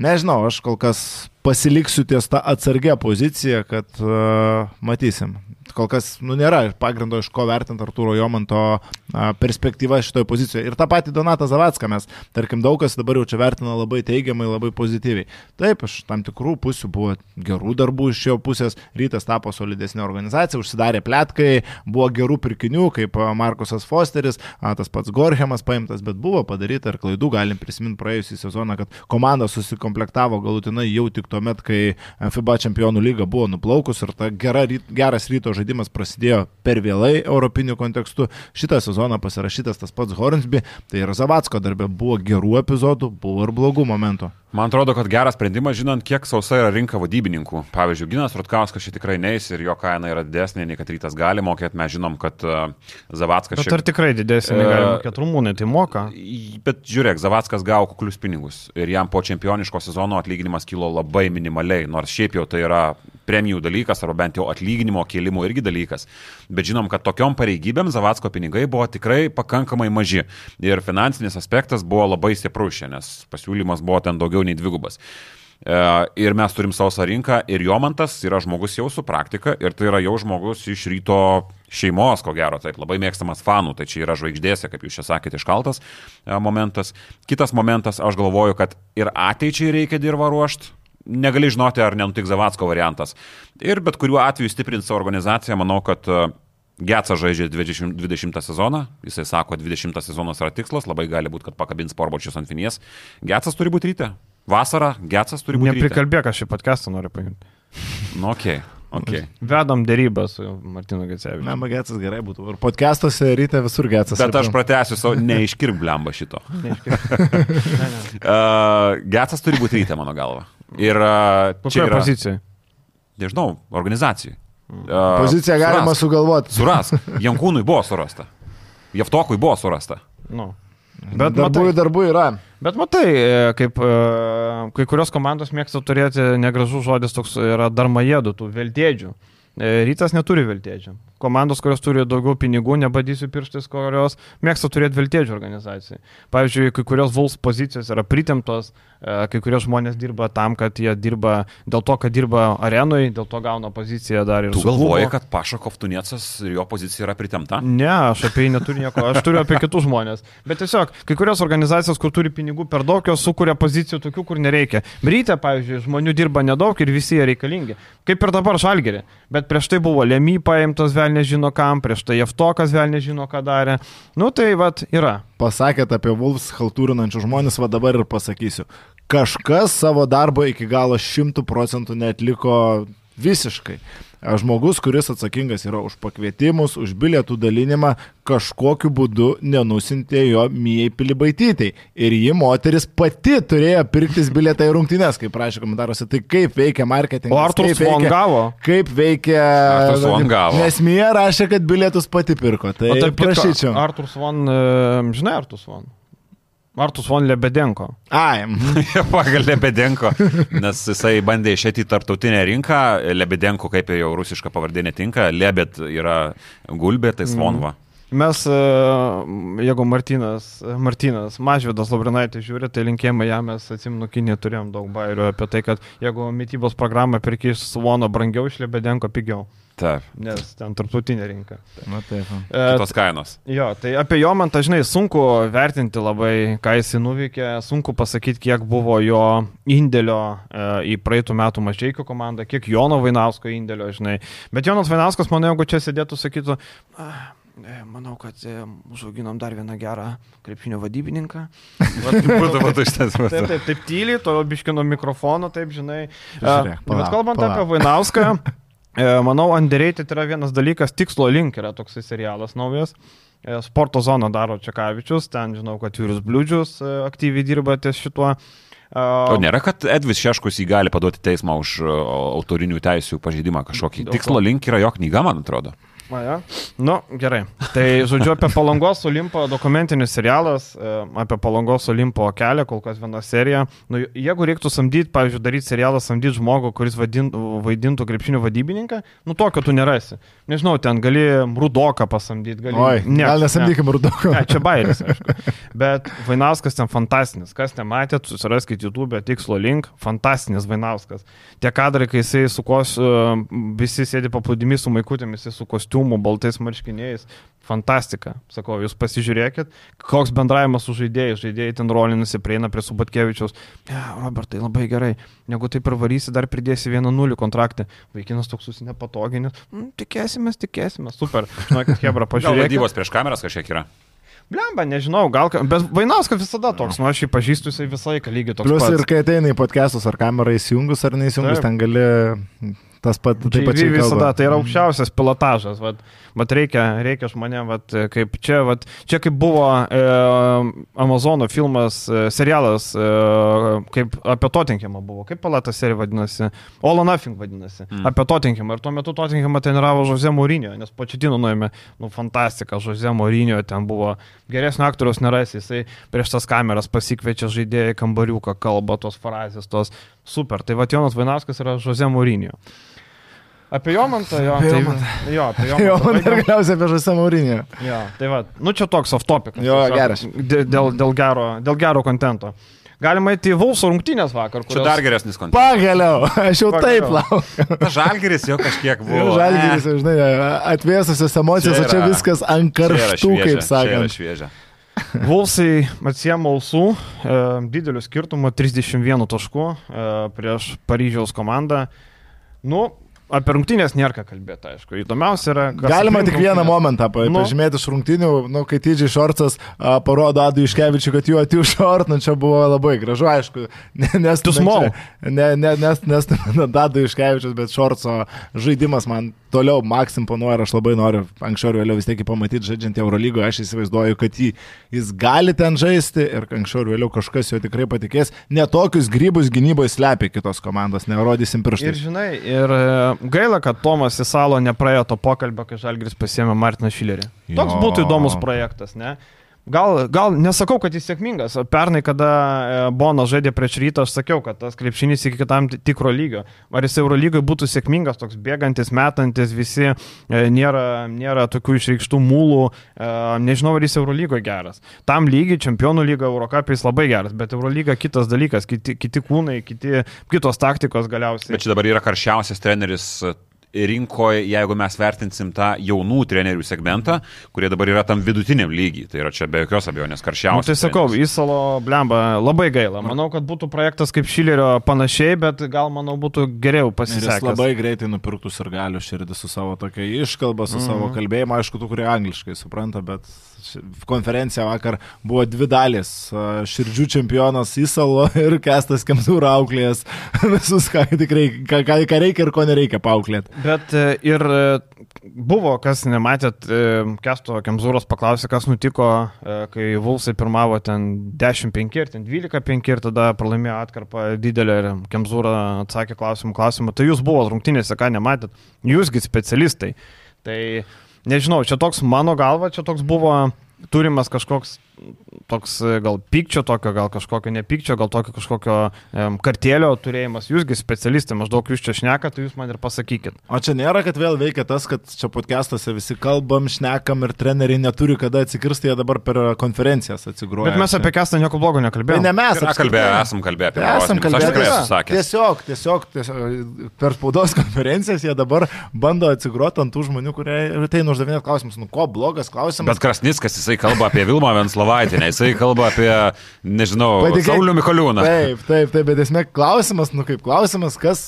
Nežinau, aš kol kas pasiliksiu ties tą atsargę poziciją, kad uh, matysim kol kas nu, nėra pagrindo iš ko vertinti Arturo Jomanto perspektyvą šitoje pozicijoje. Ir tą patį Donatą Zavacką mes, tarkim, daug kas dabar jau čia vertina labai teigiamai, labai pozityviai. Taip, iš tam tikrų pusių buvo gerų darbų iš jo pusės, rytas tapo solidesnė organizacija, užsidarė plėtkai, buvo gerų pirkinių, kaip Markusas Fosteris, tas pats Gorhemas paimtas, bet buvo padaryta ir klaidų, galim prisiminti praėjusią sezoną, kad komanda susikomplektavo galutinai jau tik tuo met, kai FIBA čempionų lyga buvo nuplaukus ir ta gera, geras ryto žaidimas prasidėjo per vėlai europinių kontekstų. Šitą sezoną pasirašytas tas pats Hornsby, tai ir Zavatsko darbė buvo gerų epizodų, buvo ir blogų momentų. Man atrodo, kad geras sprendimas, žinant, kiek sausa yra rinka vadybininkų. Pavyzdžiui, Ginas Rutkauskas čia tikrai neis ir jo kaina yra didesnė nei kad rytas gali mokėti. Mes žinom, kad uh, Zavatskas... Bet šiek... ar tikrai didesnė nei gali mokėti rumūnai, tai moka? Bet žiūrėk, Zavatskas gavo kuklius pinigus ir jam po čempioniško sezono atlyginimas kilo labai minimaliai, nors šiaip jau tai yra premijų dalykas arba bent jau atlyginimo kėlimo irgi dalykas. Bet žinom, kad tokiom pareigybėm Zavatsko pinigai buvo tikrai pakankamai maži ir finansinis aspektas buvo labai stiprus, nes pasiūlymas buvo ten daugiau daugiau nei dvigubas. E, ir mes turim sausą rinką ir Jomantas yra žmogus jau su praktika ir tai yra jau žmogus iš ryto šeimos, ko gero, taip, labai mėgstamas fanų, tai čia yra žvaigždėse, kaip jūs čia sakėte, iškaltas e, momentas. Kitas momentas, aš galvoju, kad ir ateičiai reikia dirbą ruošti, negali žinoti, ar nenutiks Zavatsko variantas. Ir bet kuriuo atveju stiprinti savo organizaciją, manau, kad e, Getsas žaidžia 20, 20 sezoną, jisai sako, 20 sezonas yra tikslas, labai gali būti, kad pakabins porbočius ant finies. Getsas turi būti ryte. Vasara, Getsas turi būti. Neprikalbėk, aš šį podcastą noriu paimti. Nu, ok. Okay. Vedam dėrybą su Martinu Gecevičiu. Ne, Magetsas gerai būtų. Ir podcastuose ryte visur Getsas. Bet aš pratęsiu savo, neiškirp blemba šito. uh, Getsas turi būti ryte, mano galva. Ir čia yra pozicija. nežinau, organizacijai. Poziciją galima Surask. sugalvoti. Surask. Jankūnui buvo surasta. Jaftokui buvo surasta. Nu. Bet Darbų, matai, darbų yra. bet matai, e, kaip e, kai kurios komandos mėgsta turėti negražus žodis toks yra darmajėdų, tų veltėdžių. E, Rytas neturi veltėdžių. Komandos, kurios turi daugiau pinigų, nebadysiu pirštais, kurios mėgsta turėti veltėdžių organizacijai. Pavyzdžiui, kai kurios Vuls pozicijos yra pritemtos, e, kai kurie žmonės dirba tam, kad jie dirba dėl to, kad dirba arenoje, dėl to gauna poziciją dar ir Tu galvoji, kad Pašakov Tunėcas ir jo pozicija yra pritemta? Ne, aš apie jį neturiu nieko, aš turiu apie kitus žmonės. Bet tiesiog, kai kurios organizacijos, kur turi pinigų per daug, jos sukuria pozicijų tokių, kur nereikia. Brytė, pavyzdžiui, žmonių dirba nedaug ir visi jie reikalingi. Kaip ir dabar žalgerį. Bet prieš tai buvo Lemy paimtas, vėl nežino kam, prieš tai Jeftokas vėl nežino, ką darė. Nu tai vad yra. Pasakėt apie Vulfs haltūrinančių žmonės, va dabar ir pasakysiu. Kažkas savo darbo iki galo šimtų procentų netliko visiškai. Žmogus, kuris atsakingas yra už pakvietimus, už bilietų dalinimą, kažkokiu būdu nenusintė jo Mijai Pilibaitytei. Ir ji moteris pati turėjo pirktis bilietą į rungtynes, kaip prašė komentaruose. Tai kaip veikia marketingas? O Artur kaip Svon veikia- gavo? Kaip veikia... Artur Svon gavo. Nes Mija rašė, kad bilietus pati pirko. Tai prašyčiau. Artur Svon, e, žinai Artur Svon? Artur Svon Lebedenko. Ai. Pagal Lebedenko, nes jisai bandė išėti į tarptautinę rinką, Lebedenko kaip jau rusiška pavardė netinka, Lebet yra gulbė, tai Svonva. Mes, e, jeigu Martinas, Martinas Mažvidas Labrinaitė žiūri, tai linkėjimai jam mes atsimnu, Kinė turėjom daug bairių apie tai, kad jeigu mytybos programą pirki iš Svono brangiau, iš Lebedenko pigiau, Taip, nes ten tarptautinė rinka. Na taip. E, kitos kainos. Jo, tai apie jo man dažnai sunku vertinti labai, ką jis nuveikė, sunku pasakyti, kiek buvo jo indėlio e, į praeitų metų mažiekių komandą, kiek Jono Vainausko indėlio, žinai. Bet Jonas Vainauskas, manau, jeigu čia sėdėtų, sakytų, "Ah, e, manau, kad e, užauginom dar vieną gerą krepšinio vadybininką. Vat, Būtų, būtų iš tiesų. Taip, taip, taip tyliai, to biškino mikrofono, taip, žinai. E, Žiūrėk, Bet palauk, kalbant palauk. apie Vainauską, e, manau, Underrated yra vienas dalykas, tikslo link yra toksai serialas naujas. E, Sporto zoną daro Čekavičius, ten žinau, kad Jūrius Bliūdžius e, aktyviai dirba ties šituo. E, O nėra, kad Edvis Šeškus jį gali paduoti teismą už autorinių teisų pažeidimą kažkokį. Tikslo link yra jo knyga, man atrodo. A, ja. Nu, gerai. Tai, žodžiu, apie Palangos Olimpo dokumentinis serialas, e, apie Palangos Olimpo kelią, kol kas viena serija. Nu, jeigu reiktų samdyti, pavyzdžiui, daryti serialą, samdyti žmogų, kuris vadin, vaidintų krepšinio vadybininką, nu tokio tu nerasi. Nežinau, ten gali Rudoką pasamdyti, gali... Oi, Ne, gal ne. nesamdykim rudoko. Ne, čia bairis, aišku. Bet Vainauskas ten fantastinis. Kas nematėt, susiraskite YouTube, tikslo link. Fantastinis Vainauskas. Tie kadrai, kai jisai su kos, e, visi sėdi paplūdimi su maikutėmis, jisai su kostiumu, baltais marškiniais. Fantastika. Sakau, jūs pasižiūrėkit, koks bendravimas su žaidėjais. Žaidėjai ten rolinasi, prieina prie Subatkevičiaus. Ja, Robertai, labai gerai. Jeigu taip ir varysi, dar pridėsi 1-0 kontraktą. Vaikinas toks susinepatoginis. Mm, tikėsimės, tikėsimės. Super. Žinokit, Hebra, Gal pažiūrėkit. vadybos prieš kameras kažkiek yra. Blemba, nežinau, gal, bet Vainauskas visada toks, nu aš jį pažįstu, jisai visą laiką lygiai toks. Plius pats. ir kai ateina į podcastus, ar kamera įsijungus ar neįsijungus, Taip. ten gali tas pat, taip pat JV visada, tai yra aukščiausias pilotažas, vat, vat reikia, reikia žmonėm, vat, kaip čia, vat, čia kaip buvo e, Amazono filmas, e, serialas, e, kaip apie Tottenhamą buvo, kaip palata serija vadinasi, All or Nothing vadinasi, mm. apie Tottenhamą. Ir tuo metu Tottenhamą treniravo Jose Mourinho, nes početino nuėmė, nu, fantastika, Jose Mourinho ten buvo geresnio aktoriaus nerasi, jisai prieš tas kameras pasikviečia žaidėjai kambariuką, kalba tos frazės, tos super. Tai va Jonas Vainauskas yra Jose Mourinho. Apie Jomantą, jo, Apie tai, Jomantą. jo, apie Jo, Jomantą. man ir galiausiai apie Žasę Maurinį. Jo, tai va, nu čia toks off topic. Jo, geras. Dėl, dėl, gero, dėl gero kontento. Galima įti į Vulso rungtynės vakar. Čia dar geresnis kontekstas. Pagaliau, aš jau taip Pagaliau. laukiu. Žalgeris jau kažkiek buvo. Žalgiris, žinai, atvėsusios emocijos, Čia o čia yra- viskas ant yra karštų, šviežia, kaip yra sakant. šviežia. Vulsai atsiema ausų, e, dideliu skirtumu 31 taškų e, prieš Paryžiaus komandą. Nu, apie rungtynės nėra ką kalbėti, aišku. Įdomiausia yra... Galima tik vieną rungtynes. momentą Nu. pažymėti iš rungtinių, nu, kai Tidžiai Šorcas a, parodo Adu Iškevičiu, kad jų atėjų šort, nu čia buvo labai gražu, aišku, ne- nes Too small. Ne, ne, nes, nes Dadu Iškevičius, bet Šorco žaidimas man toliau Max imponuoja ir aš labai noriu anksčiau ir vėliau vis tiek jį pamatyti žaidžiant Eurolygoje. Aš įsivaizduoju, kad jį, jis gali ten žaisti ir anksčiau ir vėliau kažkas jo tikrai patikės. Netokius grybus gynyboje slepia kitos komandos, nerodysim pirštų. Ir žinai, ir e, gaila, kad Tomas Isalo nepraėjo to pokalbio, kai Žalgris pasėmė Martiną Šilerį. Toks būtų įdomus projektas, ne? Gal, gal nesakau, kad jis sėkmingas. Pernai, kada e, Bonas žaidė prieš rytą, aš sakiau, kad tas krepšinis iki tam ti- tikro lygio. Ar jis Eurolygoje būtų sėkmingas, toks bėgantis, metantis, visi e, nėra, nėra tokių išreikštų mūlų. E, nežinau, ar jis Eurolygoje geras. Tam lygiai, čempionų lyga, Eurocapais labai geras, bet Eurolyga kitas dalykas, kiti, kiti kūnai, kiti, kitos taktikos galiausiai. Bet čia dabar yra karščiausias treneris rinkoje, jeigu mes vertinsim tą jaunų trenerių segmentą, kurie dabar yra tam vidutiniam lygiai. Tai yra čia be jokios abejonės Nu, karščiausias. tai sakau. Įsalo blemba labai gaila. Manau, kad būtų projektas kaip Šilerio panašiai, bet gal, manau, būtų geriau Ir jis pasisekęs. labai greitai nupirktų ir galių širdį su savo tokia iškalba, su Mhm. savo kalbėjimu, aišku, tų, kurie angliškai supranta, bet konferencija vakar buvo dvi dalys. a, Širdžių čempionas Įsalo ir Kestas Kemzūra auklės visus, ką, tikrai, ką, ką, reikia ir ko nereikia pauklėti. Bet e, ir e, buvo, kas nematėt, e, Kesto Kemzūros paklausė, kas nutiko, kai Vulsai pirmavo ten 10-5 ir ten 12-5 ir tada pralaimėjo atkarpą didelę ir Kemzūra atsakė klausimų klausimą. Tai jūs buvo rungtynėse, ką nematėt, jūsgi specialistai. Tai nežinau, čia toks mano galva, čia toks buvo turimas kažkoks toks e, gal pykčio tokio, gal kažkokio nepykčio, gal tokio kažkokio um, kartėlio turėjimas. Jūsgi specialistai, maždaug jūs čia šnekate, tai jūs man ir pasakykit. O čia nėra, kad vėl veikia tas, kad čia podcastuose visi kalbam, šnekam ir treneriai neturi kada atsikirsti, jie dabar per konferencijas atsigroja. Bet mes apie Kestą nieko blogo Tai nekalbėjome. ne mes. Apskritai. kalbėję, esam kalbėję apie Tai Esam Maroznikus. Aš tikrai kalbėję. esu sakęs. Tiesiog, tiesiog, tiesiog per spaudos konferencijas jie dabar bando atsigroti ant tų žmonių, kurie tai uždavinėt klausimus. Nu, ko blogas klausimas? Bet Krasnickas, jisai kalba apie Vilmą Venslovaitinę, jisai kalba apie, nežinau, Patikėk- Saulių Mikoliūną. Taip, taip, taip, bet esmė klausimas, nu kaip klausimas, kas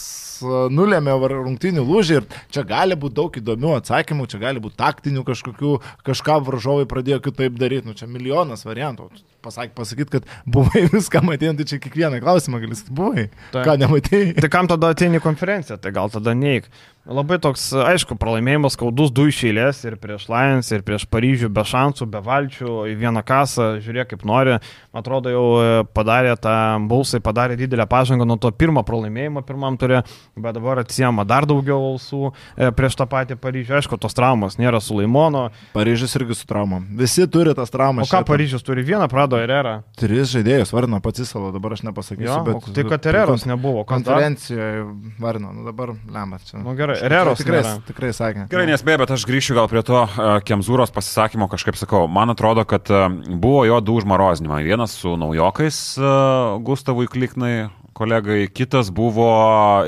a, nulėmė var- rungtynių lūžį ir čia gali būti daug įdomių atsakymų, čia gali būti taktinių kažkokių, kažką varžovai pradėjo kitaip daryti, nu čia milijonas variantų. Pasak, pasakyt, kad buvai viską matėjant, tai čia kiekvieną klausimą gali sakyti, buvai. Taip. Ką nematėjai? Tai kam tada ateini į konferenciją, tai gal tada neik. Labai toks, aišku, pralaimėjimas skaudus du iš eilės ir prieš Lions, ir prieš Paryžių, be šansų, be valčių, į vieną kasą, žiūrėk kaip nori. Atrodo, jau e, padarė tą, Bulsai padarė didelę pažangą nuo to pirmo pralaimėjimo pirmam turė, bet dabar atsijama dar daugiau ausų e, prieš tą patį Paryžių. Aišku, tos traumos nėra su Laimono. Paryžius irgi su traumom. Visi turi tas O traumas. ką Čia Paryžius turi? Vieną prado ir erą. Tris žaidėjus varino pats įsalo, dabar aš nepasakysiu. Jo, bet, o tai kad Ereros nebuvo. Konferencijoje varino, nu dabar lembat čia. Nu gerai, Ereros tikrai, nėra. tikrai sakė. Gerai, nesbė, bet aš grįšiu gal prie to uh, Kemzūros pasisakymo, kažkaip sakau. Man atrodo, kad uh, buvo jo du užmarozinimai. Vienas su naujokais uh, Gustavui Kliknai kolegai, kitas buvo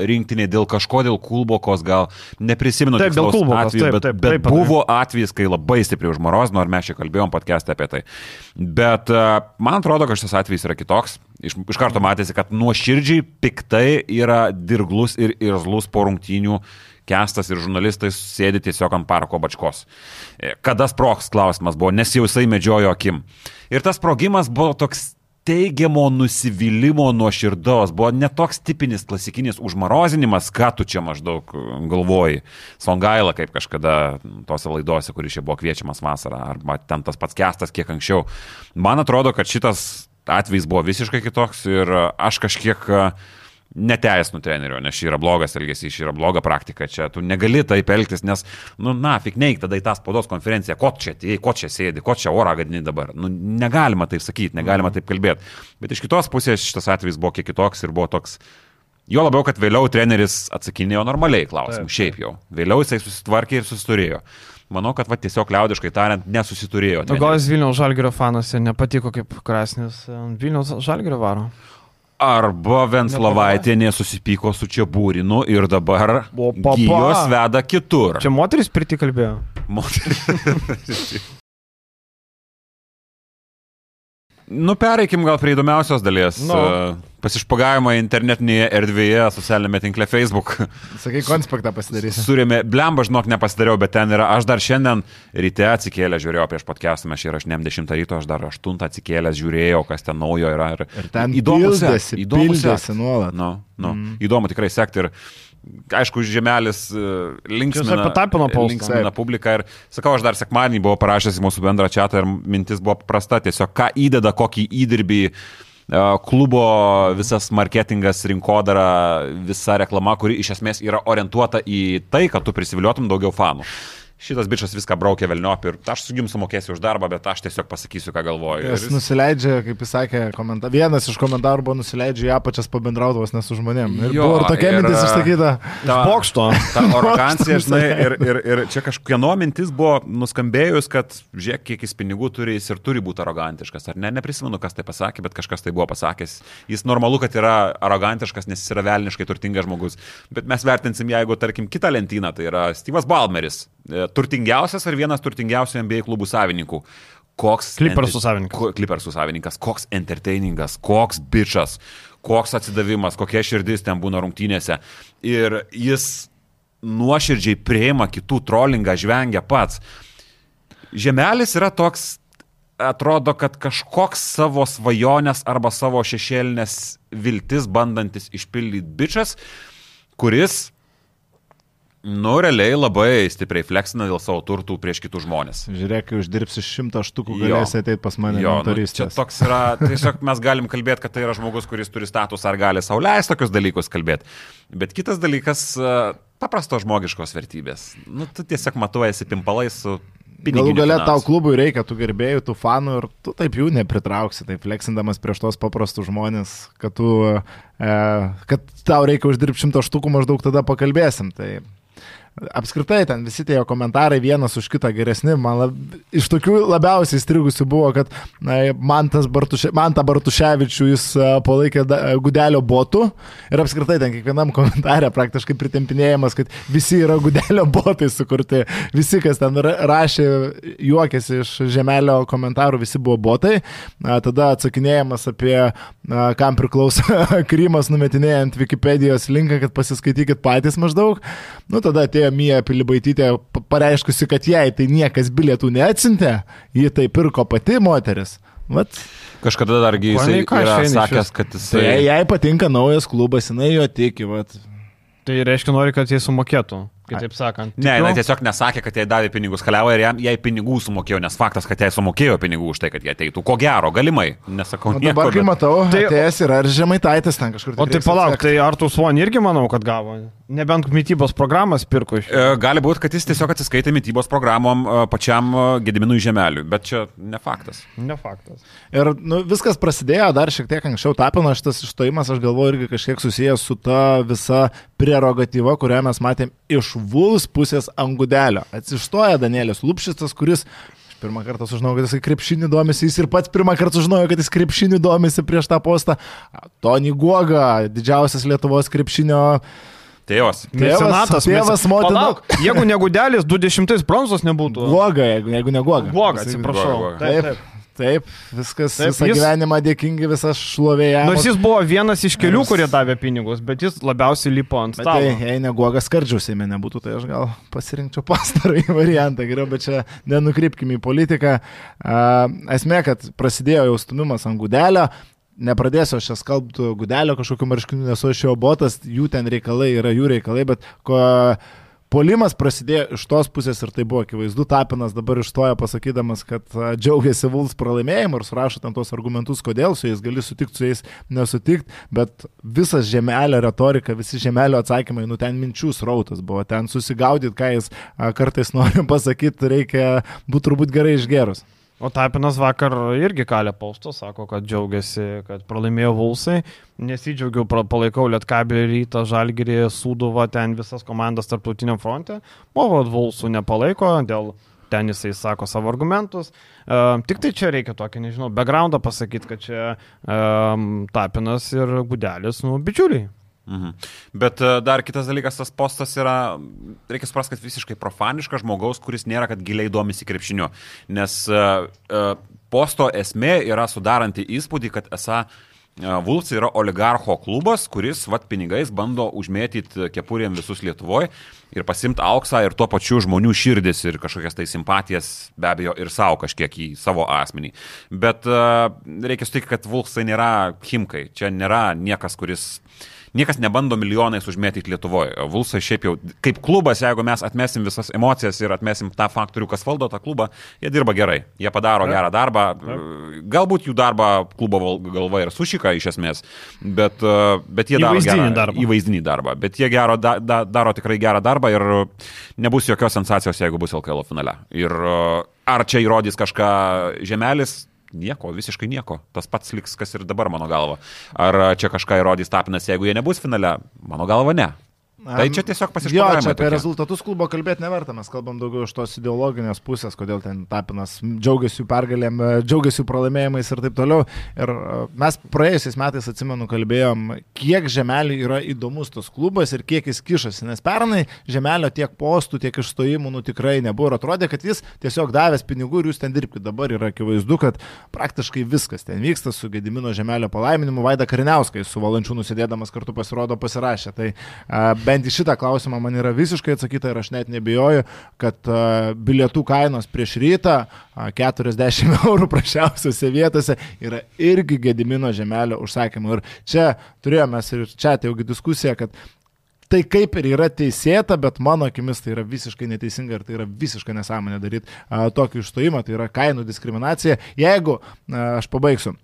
rinktinė dėl kažko, dėl Kulbokos, gal neprisimenu Taip, dėl Kulbokos, atveju, taip, bet, taip, bet taip padarė. buvo atvejis, kai labai stipriai užmarozino, ir mes čia kalbėjom podcast'e apie tai. Bet uh, man atrodo, kad šis atvejis yra kitoks. Iš, iš karto matėsi, kad nuoširdžiai piktai yra dirglus ir irzlus po rungtynių Kestas ir žurnalistai sėdi tiesiog ant parako bačkos. E, Kada sproks klausimas buvo, nes jau jisai medžiojo akim. Ir tas sprogimas buvo toks teigiamo nusivylimo nuo širdos, buvo netoks tipinis klasikinis užmarozinimas, ką tu čia maždaug galvoji. Songaila, kaip kažkada tose laidose, kuris čia buvo kviečiamas vasarą, arba ten tas pats kestas kiek anksčiau. Man atrodo, kad šitas atvejis buvo visiškai kitoks ir aš kažkiek uh, neteisinu trenerio, nes čia yra blogas elgesys, čia yra bloga praktika, čia tu negali taip elgtis, nes, nu, na, fik neik tada į tą spaudos konferenciją, ko čia atėjai, ko čia sėdi, ko čia orą gadini dabar. Nu, negalima taip sakyti, negalima taip kalbėti. Bet iš kitos pusės šitas atvejis buvo kiek kitoks ir buvo toks. Jo labiau, kad vėliau treneris atsakinėjo normaliai klausimų, šiaip jau. Vėliau jisai susitvarkė ir susiturėjo. Manau, kad va, tiesiog liaudiškai tariant, nesusiturėjo. O gal jis Vilniaus Žalgirio fanas ir nepatiko kaip Krasnis Vilniaus Žalgirio varo? Arba Venslovaitinė susipyko su Čiabūrinu ir dabar gyjos veda kitur. Čia moteris pirti kalbėjo. Moteris. nu, pereikim gal prie įdomiausios dalies. Nu. E, pasišpagavimą internetinėje erdvėje, socialinėme tinkle Facebook. Sakai, konspektą pasidarysi. Surėmė, blemba, žinok, nepasidariau, bet ten yra, aš dar šiandien ryte atsikėlęs žiūrėjau prieš podcastą, mes įrašinėm 10 ryto, aš dar 8 atsikėlęs žiūrėjau, kas ten naujo yra. Ir, Ir ten įdomu įdomu. Nu, nu, mm. Įdomu tikrai sekti ir aišku, žemelis e, linksmina, linksmina publiką ir sakau, aš dar sekmadienį buvau parašęs į mūsų bendrą čatą ir mintis buvo paprasta, tiesiog ką įdeda, kokį įdirbį e, klubo visas marketingas, rinkodara, visa reklama, kuri iš esmės yra orientuota į tai, kad tu prisiviliotum daugiau fanų. Šitas bičias viską braukė velniop ir aš su jums sumokėsiu už darbą, bet aš tiesiog pasakysiu, ką galvoju. Jis jis- nusileidžia, kaip jis sakė, komentar... vienas iš komentarų buvo nusileidžia į apačias pabendraudavos ne su žmonėm. Ir Jo, buvo ir tokia ir, mintis a, išsakyta. ta- Bokšto. Ta arogancija, žinai, ir, ir, ir čia kažkieno mintis buvo nuskambėjus, kad žiūrėk, kiek jis pinigų turi, jis ir turi būti arogantiškas. Ar ne, neprisimenu, kas tai pasakė, bet kažkas tai buvo pasakęs. Jis normalu, kad yra arogantiškas, nes jis yra velniškai turtingas žmogus. Bet mes vertinsim, jeigu, tarkim, kitą lentyną, tai yra Steve'as Balmeris, e, turtingiausias ar vienas turtingiausių NBA klubų savininkų. Koks Clippersų savininkas. Clippersų savininkas, koks entertainingas, koks bičias, koks atsidavimas, kokia širdis ten būna rungtynėse. Ir jis nuoširdžiai prieima kitų trolingą, žvengia pats. Žemelis yra toks, atrodo, kad kažkoks savo svajonės arba savo šešėlinės viltis bandantis išpildyti bičias, kuris, nu, realiai labai stipriai fleksina dėl savo turtų prieš kitus žmonės. Žiūrėk, kai uždirbsi šimtą štukų, galėsi ateiti pas mane. Jo, nu, čia toks yra, tiesiog mes galim kalbėti, kad tai yra žmogus, kuris turi statusą ar gali sauliais tokius dalykus kalbėti. Bet kitas dalykas, e, paprasto žmogiškos vertybės. Nu, tu tiesiog matuojasi pimpalais su Galų gale tau klubui reikia tų gerbėjų, tų fanų ir tu taip jų nepritrauksi, taip fleksindamas prieš tos paprastus žmonės, kad, tu, e, kad tau reikia uždirbti šimtą štukų, maždaug tada pakalbėsim. Tai apskritai ten visi tie komentarai vienas už kitą geresni. Man lab, iš tokių labiausiai strigusių buvo, kad na, man, Bartuše, man tą Bartuševičių jis a, palaikė da, gudelio botų ir apskritai ten kiekvienam komentarė praktiškai pritempinėjimas, kad visi yra gudelio botai sukurti. Visi, kas ten ra- rašė, juokėsi iš žemelio komentarų, visi buvo botai. A, tada atsakinėjimas apie a, kam priklauso Krymas, numetinėjant Wikipedijos linką, kad pasiskaitykit patys maždaug. Nu, tada atėjo Mija Pilibaitytė pa- pareiškusi, kad jai tai niekas bilietų neatsintė, ji tai pirko pati moteris. Vat. Kažkada dargi ką yra sakęs, kad Tai jisai... jai patinka naujas klubas, jinai jo tiki. Vat. Tai reiškia, nori, kad jie sumokėtų, kitaip sakant. Ne, jinai tiesiog nesakė, kad jai davė pinigus kaliavo ir jai pinigų sumokėjo, nes faktas, kad jai sumokėjo pinigų už tai, kad jie ateitų. Ko gero, galimai. Nesakau, O nieko. dabar, kai bet- matau, Tai- tai atėjęs yra ir žemaitaitis ten kažkur. O tai palauk, atsekt. tai Artur Svon irgi manau, kad gavo. Nebent mytybos programas pirko iš. E, Gali būti, kad jis tiesiog atsiskaitė mytybos programom e, pačiam e, Gediminui Žemeliui, bet čia ne faktas. Ne faktas. Ir nu, viskas prasidėjo dar šiek tiek anksčiau tapino šitas išstojimas, aš galvoju, irgi kažkiek susijęs su ta visa prerogatyva, kurią mes matėm iš Vuls pusės angudelio. Atsistoja Danielis Lupšistas, kuris pirmą kartą sužinojau, kad jis krepšinį domisi, jis ir pats pirmą kartą sužinojo, kad jis krepšinį domisi prieš tą postą. Tony Guoga, didžiausias Lietuvos krepšinio Tėvas. Tėvas- Mecenatas, tėvas, motina- Palauk, Jeigu ne gudelis, 20 bronzos nebūtų. Guoga, jeigu, jeigu ne Guoga. Guoga, Jisai- atsiprašau. Guoga, Guoga. Taip, Taip, taip. viskas, Taip, visą jis- gyvenimą dėkingi, visas šlovėje. Nors jis buvo vienas iš kelių, Nors- kurie davė pinigus, bet jis labiausiai lipo ant stalo. tai, jei neguogas skardžiaus Seime nebūtų, tai aš gal pasirinkčiau pastarąjį variantą. Geriau, bet čia nenukrypkime į politiką. Esmė, kad prasidėjo jau stumimas ant gudelio. Nepradėsiu aš čia skalbti gudelio kažkokiu marškiniu, nesu aš jo botas, jų ten reikalai yra jų reikalai, bet ko, Polimas prasidėjo iš tos pusės ir tai buvo akivaizdu. Tapinas dabar išstoja pasakydamas, kad džiaugiasi Vuls pralaimėjimu ir surašo ten tos argumentus, kodėl su jais gali sutikti, su jais nesutikti, bet visas žemelio retorika, visi žemelio atsakymai, nu ten minčių srautas buvo, ten susigaudyti, ką jis kartais nori pasakyti, reikia būti turbūt gerai išgerus. O Tapinas vakar irgi kalė paustą, sako, kad džiaugiasi, kad pralaimėjo Vulsai. Nesidžiaugiau, palaikau Lietkabį rytą, Žalgirį, Sūduvą, ten visas komandas tarptautiniam fronte. O vat Vulsų nepalaiko, dėl ten jisai sako savo argumentus. Uh, tik tai čia reikia tokį, nežinau, backgroundą pasakyti, kad čia um, Tapinas ir Gudelis, nu, bičiuliai. Mhm. Bet e, dar kitas dalykas, tas postas yra, reikia suprasti, kad visiškai profaniškas žmogaus, kuris nėra, kad giliai domisi krepšiniu. Nes uh, uh, posto esmė yra sudaranti įspūdį, kad esą Vulfs yra oligarcho klubas, kuris, vad, pinigais bando užmėtyti kepurėm visus Lietuvoje ir pasimti auksą ir tuo pačiu žmonių širdis ir kažkokias tai simpatijas, be abejo, ir savo kažkiek į savo asmenį. Bet uh, reikia sutikti, kad Vulfsai nėra Himkai. Čia nėra niekas, kuris niekas nebando milijonais užmėtyti Lietuvoje. Vulsai šiaip jau kaip klubas, jeigu mes atmesim visas emocijas ir atmesim tą faktorių, kas valdo tą klubą, jie dirba gerai. Jie padaro ja. gerą darbą. Ja. Galbūt jų darbą klubo galva ir sušika iš esmės, bet, bet jie daro gerą darbą. įvaizdinį darbą. Bet jie gero, da, da, daro tikrai gerą darbą ir nebus jokios sensacijos, jeigu bus LKL finale. Ir ar čia įrodys kažką žemelis, nieko, visiškai nieko. Tas pats liks, kas ir dabar mano galva. Ar čia kažką įrodys Tapinas, jeigu jie nebus finale? Mano galva ne. Tai čia tiesiog pasižiūrėjome. Jo, čia apie rezultatus klubo kalbėti neverta, mes kalbam daugiau iš tos ideologinės pusės, kodėl ten Tapinas džiaugiasi jų pergalėm, džiaugiasi jų pralaimėjimais ir taip toliau. Ir e, mes praėjusiais metais, atsimenu, kalbėjom, kiek žemelį yra įdomus tas klubas ir kiek jis kišasi, nes pernai žemelio tiek postų, tiek išstojimų nu, tikrai nebuvo ir atrodė, kad jis tiesiog davęs pinigų ir jūs ten dirbkite. Dabar yra akivaizdu, kad praktiškai viskas ten vyksta su Gedimino žemelio palaiminimu, Vaida Kariniauskai su valančiu nusėdėdamas kartu pasirodo pasirašė. Tai uh, bent į šitą klausimą man yra visiškai atsakyta ir aš net nebijoju, kad bilietų kainos prieš rytą 40 eurų prašiausiose vietose yra irgi Gedimino žemelio užsakymų. Ir čia turėjome ir čia tai jaugi diskusija, kad Tai kaip ir yra teisėta, bet mano akimis tai yra visiškai neteisinga ir tai yra visiškai nesąmonė daryti tokį išstojimą, tai yra kainų diskriminacija. Jeigu, a, aš pabaigsiu,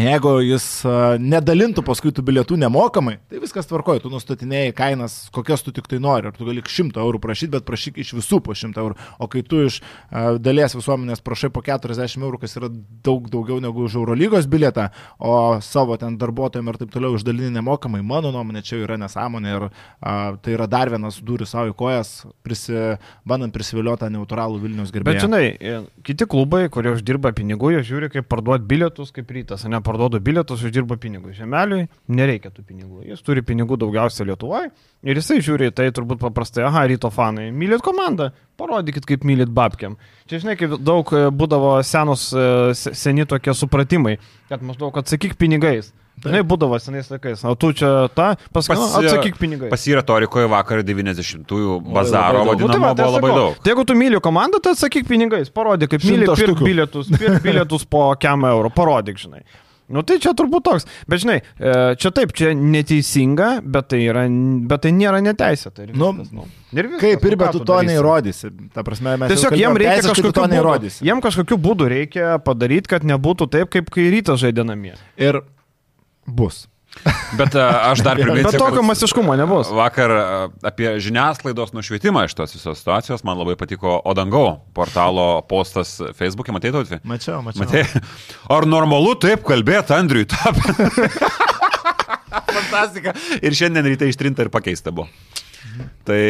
Jeigu jis nedalintų paskui tų bilietų nemokamai, tai viskas tvarkoja, tu nustatinėjai kainas, kokias tu tik tai nori, ar tu gali 100 eurų prašyti, bet prašyk iš visų po 100 eurų, o kai tu iš dalies visuomenės prašai po 40 eurų, kas yra daug daugiau negu už Eurolygos bilietą, o savo ten darbuotojams ir taip toliau išdalinį nemokamai, mano nuomonė čia yra nesąmonė ir a, tai yra dar vienas duris savo į kojas, prisi, bandant prisivilioti neutralų Vilnius gerbėją. Bet žinai, kiti klubai, kurie uždirba pinigų, jie žiūri, kaip parduoti bilietus kaip rytas, ne parduodu bilietus, uždirba pinigus. Žemeliui nereikia tų pinigų. Jis turi pinigų daugiausia Lietuvoje ir jisai žiūri tai turbūt paprastai, aha, ryto fanai, mylit komandą, parodykit, kaip mylit babkiam. Čia žinai, kaip daug e, būdavo senos, e, seni tokie supratimai, kad maždaug atsakyk pinigais. Žinai, būdavo senais laikais. O tu čia tą, paskui pas, atsakyk pinigai. Pas jį retorikoje vakar 90-ųjų bazaro vadinamo nu, tai va, tai buvo labai daug. Tai jeigu tu myli komandą, tai atsakyk pinigais. Parodyk, kaip myli pirk bilietus, pirk bilietus po kem eurų. Parodyk, žinai. Nu tai čia turbūt toks. Bet žinai, e, čia taip, čia neteisinga, bet tai, yra, bet tai nėra neteisėta. Nu, nu, ir viskas, kaip ir nu, bet tu to neįrodysi. Ta prasme, mes tiesiog jiem reikia kažkokiu neįrodysi. Jiem kažkokiu būdu reikia padaryti, kad nebūtų taip, kaip kai rytas žaidė namie. Ir bus. Bet e, aš dar priminsiu. Bet tokio masiškumo nebus. Vakar e, apie žiniasklaidos nušvietimą iš tos visos situacijos man labai patiko Odangau portalo postas Facebook'e, matei tautvį? Mačiau, mačiau. Matei? Ar normalu taip kalbėti Andriui Tap? Fantastika. Ir šiandien ryte ištrinta ir pakeista buvo. Tai,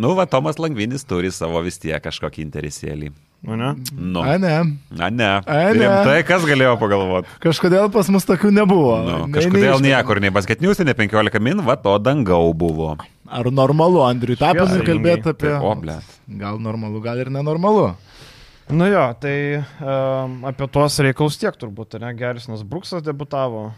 nu, va, Tomas Langvinis turi savo vis tiek kažkokį interesėlį. O ne? Nu. A ne. A ne. A ne. Rimtai, kas galėjo pagalvoti? Kažkodėl pas mus tokių nebuvo. Nu, kažkodėl nei niekur, nei basketniuose, nei 15 min, va, to dangau buvo. Ar normalu, Andriui, Tapanui kalbėti apie... O, ble. Gal normalu, gal ir nenormalu. Nu jo, tai um, apie tuos reikalus tiek turbūt, ne? Gerisnas Bruksas debutavo.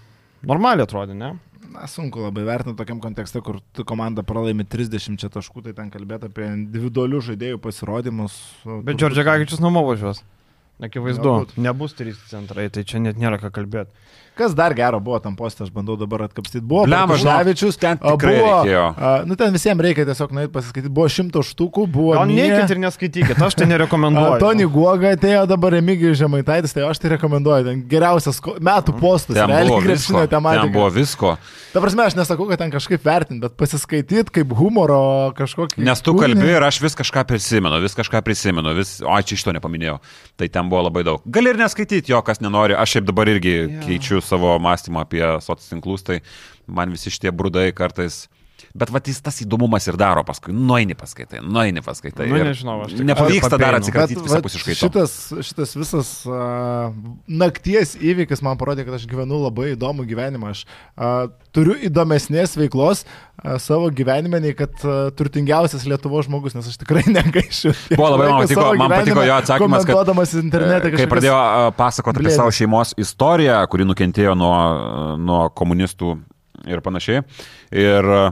Normaliai atrodė, ne? Na, sunku labai vertinti tokiam kontekste, kur komanda pralaimi 30 taškų, tai ten kalbėti apie individualių žaidėjų pasirodymus. Bet Džordžia Gagičius namo važiuos. Akivaizdu, nebus trys centrai, tai čia net nėra ką kalbėti. Kas dar gero buvo tam postė, aš bandau dabar atkapstyti. Buvo Žavičius, ten tikrai buvo, reikėjo. A, nu, ten visiems reikia tiesiog nueiti pasiskaityti. Buvo šimto štukų, buvo... Gal neikit ir neskaitykit, aš tai nerekomenduoju. Tony Guoga atėjo dabar Remigijus Žemaitaitis, tai aš tai rekomenduoju. Ten geriausias metų postas. Ten buvo visko. Ten buvo visko. Ta prasme, aš nesakau, kad ten kažkaip vertinti, bet pasiskaityti kaip humoro kažkokį. Nes tu kalbi ir aš vis kažką prisimenu, vis kažką prisimenu, vis, o čia iš to nepaminėjau. Tai ten buvo labai daug. Gali ir neskaityti jo, kas nenori. Aš šiaip dabar irgi ja. keičiu savo mąstymą apie socialinius tinklus, tai man visi šitie brudai kartais Bet va, jis tas įdomumas ir daro paskui. Nueini paskaitai, nueini paskaitai. Nu, ir nežinau, aš tik- Nepavyksta dar atsikratyti visapusiškai. šitas, šitas visas uh, nakties įvykis man parodė, kad aš gyvenu labai įdomų gyvenimą. Aš uh, turiu įdomesnės veiklos uh, savo gyvenime, nei kad uh, turtingiausias Lietuvos žmogus, nes aš tikrai negaišiu. Buvo labai man patiko- man patiko jo atsakymas, kad, internete, Kai kažkokias- pradėjo a, pasakoti apie savo šeimos istoriją, kuri nukentėjo nuo, nuo komunistų ir panašiai. Ir a,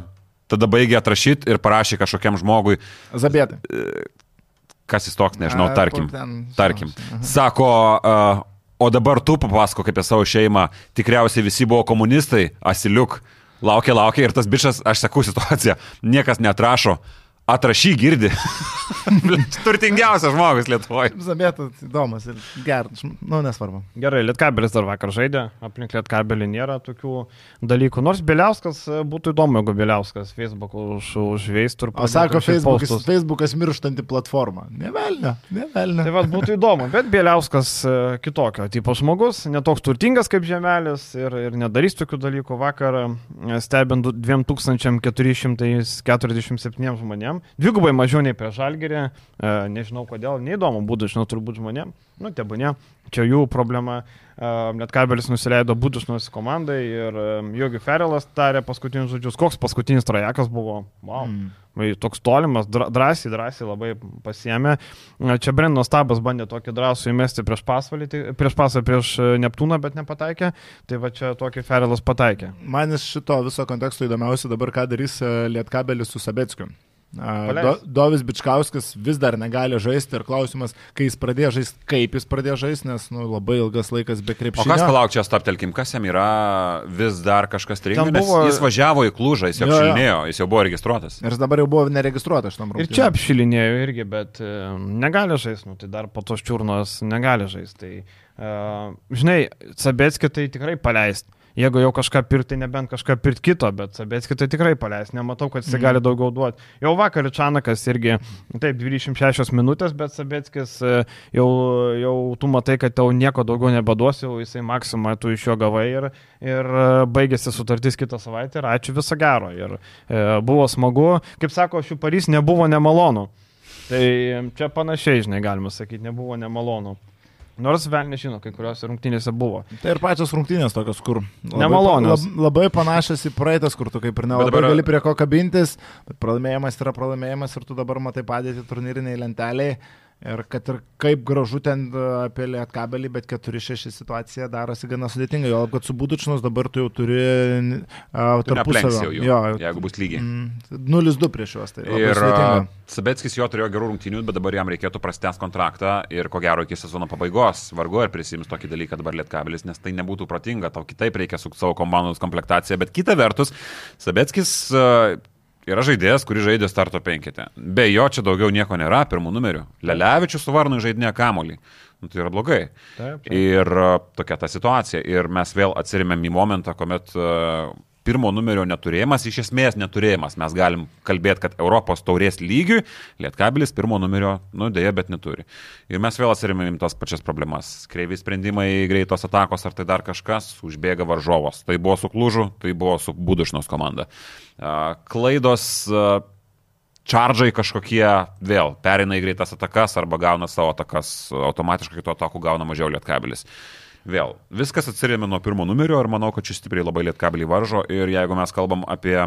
tada baigė atrašyti ir parašė kažkokiam žmogui, Zabėtai. kas jis toks, nežinau, tarkim. Tarkim. Sako, a, o dabar tu papasako apie savo šeimą. Tikriausiai visi buvo komunistai, asiliuk. Laukia, laukia ir tas bičias, aš sakau situaciją, niekas netrašo. Atrašy girdi. Turtingiausias žmogus Lietuvoje. Zabėtas įdomus ir geras, nu nesvarbu. Gerai, Lietkabelis dar vakar žaidė, aplink Lietkabelį nėra tokių dalykų. Nors Biliauskas e, būtų įdomu, jeigu Biliauskas Facebook'u už, užveistų ir O sako, Facebookas. Facebookas mirštanti platforma. Nevelnio, nevelnio. Tai vad būtų įdomu, bet Bieliauskas e, kitokio tipo žmogus, netoks turtingas kaip Žemelis ir, ir nedarys tokių dalykų. Vakar e, stebint du- 2447 žmonėm, dvigubai mažiau nei prieš Žalgerį, e, nežinau kodėl, neįdomu būtų, žinau, turbūt žmonėm, nu, tebūnė, čia jų problema. Net kabelis nusileido būdušnos komandai ir e, Jogi Ferelas tarė paskutinius žodžius. Koks paskutinis trajekas buvo? Wow. Mm. Toks tolimas, drąsiai, drąsiai labai pasiemė. Čia Brendo Stabas bandė tokį drąsų įmesti prieš pasvalį, tai- prieš pasvalį, prieš e, Neptūną, bet nepataikė. Tai va čia tokį Ferelas pataikė. Man iš šito viso konteksto įdomiausia dabar, ką darys e, Lietkabelis su Sabeckiu. Do, Dovis Bičkauskas vis dar negali žaisti ir klausimas, kai jis pradėjo žaisti, kaip jis pradėjo žaisti, nes nu, labai ilgas laikas be O krepšinio. kas palauk čia staptelkim, kas jam yra vis dar kažkas stringa, Ten nes buvo- jis važiavo į klūžą, jis jau Jo, jo. apšilinėjo, jis jau buvo registruotas. Ir jis dabar jau buvo neregistruotas šitam Ir čia apšilinėjo irgi, bet e, negali žaisti, nu, tai dar po tos čiurnos negali žaisti. Tai, uh, žinai, Sabetskį tai tikrai paleist. Jeigu jau kažką pirkti, nebent kažką pirkti kito, bet Sabetskį tai tikrai paleist. Nematau, kad jis mm. gali daugiau duoti. Jau vakar Čanakas irgi, taip, 26 minutės, bet Sabetskis e, jau, jau tu matai, kad tau nieko daugiau nebeduos, jau jisai maksimą tu iš jo gavai ir, ir e, baigėsi sutartis kitą savaitę ir ačiū viso gero. Ir e, buvo smagu, kaip sako, šių Parys nebuvo nemalonu. Tai čia panašiai, žinai, galima sakyti, nebuvo nemalonu. Nors vėl nežino, kai kuriuose rungtynėse buvo. Tai ir pačios rungtynės tokios, kur labai, Nemalonios. lab, labai panašios į praeitas, kur tu kaip ir nelabai dabar... gali prie ko kabintis, bet pralaimėjimas yra pralaimėjimas ir tu dabar matai padėti turnyriniai lenteliai. Ir kad ir kaip gražu ten e, apie lietkabelį, bet 4-6 situacija darosi gana sudėtinga. Jo, kad su būdučnus dabar tu jau turi uh, neaplenksi jau Jo, jeigu bus lygiai. mm, 0-2 prieš juos. Tai Ir sudėtinga. a, Sabetskis jo turėjo gerų rungtynių, bet dabar jam reikėtų prastęs kontraktą ir ko gero iki sezono pabaigos. Vargu ar prisims tokį dalyką dabar Lietkabelis, nes tai nebūtų protinga, tau kitaip reikia su savo komandos komplektacija. Bet kita vertus, Sabetskis a, yra žaidėjas, kuris žaidė starto penketę. Be jo čia daugiau nieko nėra, pirmų numerių. Lelevičius su Varnu žaidinė kamolį. Nu, tai yra blogai. Taip, taip. Ir a, tokia ta situacija. Ir mes vėl atsirimėm į momentą, kuomet a, pirmo numerio neturėjimas, iš esmės neturėjimas. Mes galim kalbėti, kad Europos taurės lygiui Lietkabilis pirmo numerio, nu dėja, bet neturi. Ir mes vėl atsirimėm tas pačias problemas. Kreivi sprendimai, greitos atakos ar tai dar kažkas, užbėga varžovas. Tai buvo su Klužu, tai buvo su Budušnos komanda. Klaidos. a, Čardžai kažkokie vėl perina į greitas atakas arba gauna savo atakas, automatiškai to atakų gauna mažiau lietkabilis. Vėl, viskas atsirėmė nuo pirmo numerio ir manau, kad šis stipriai labai lietkabelį varžo ir jeigu mes kalbam apie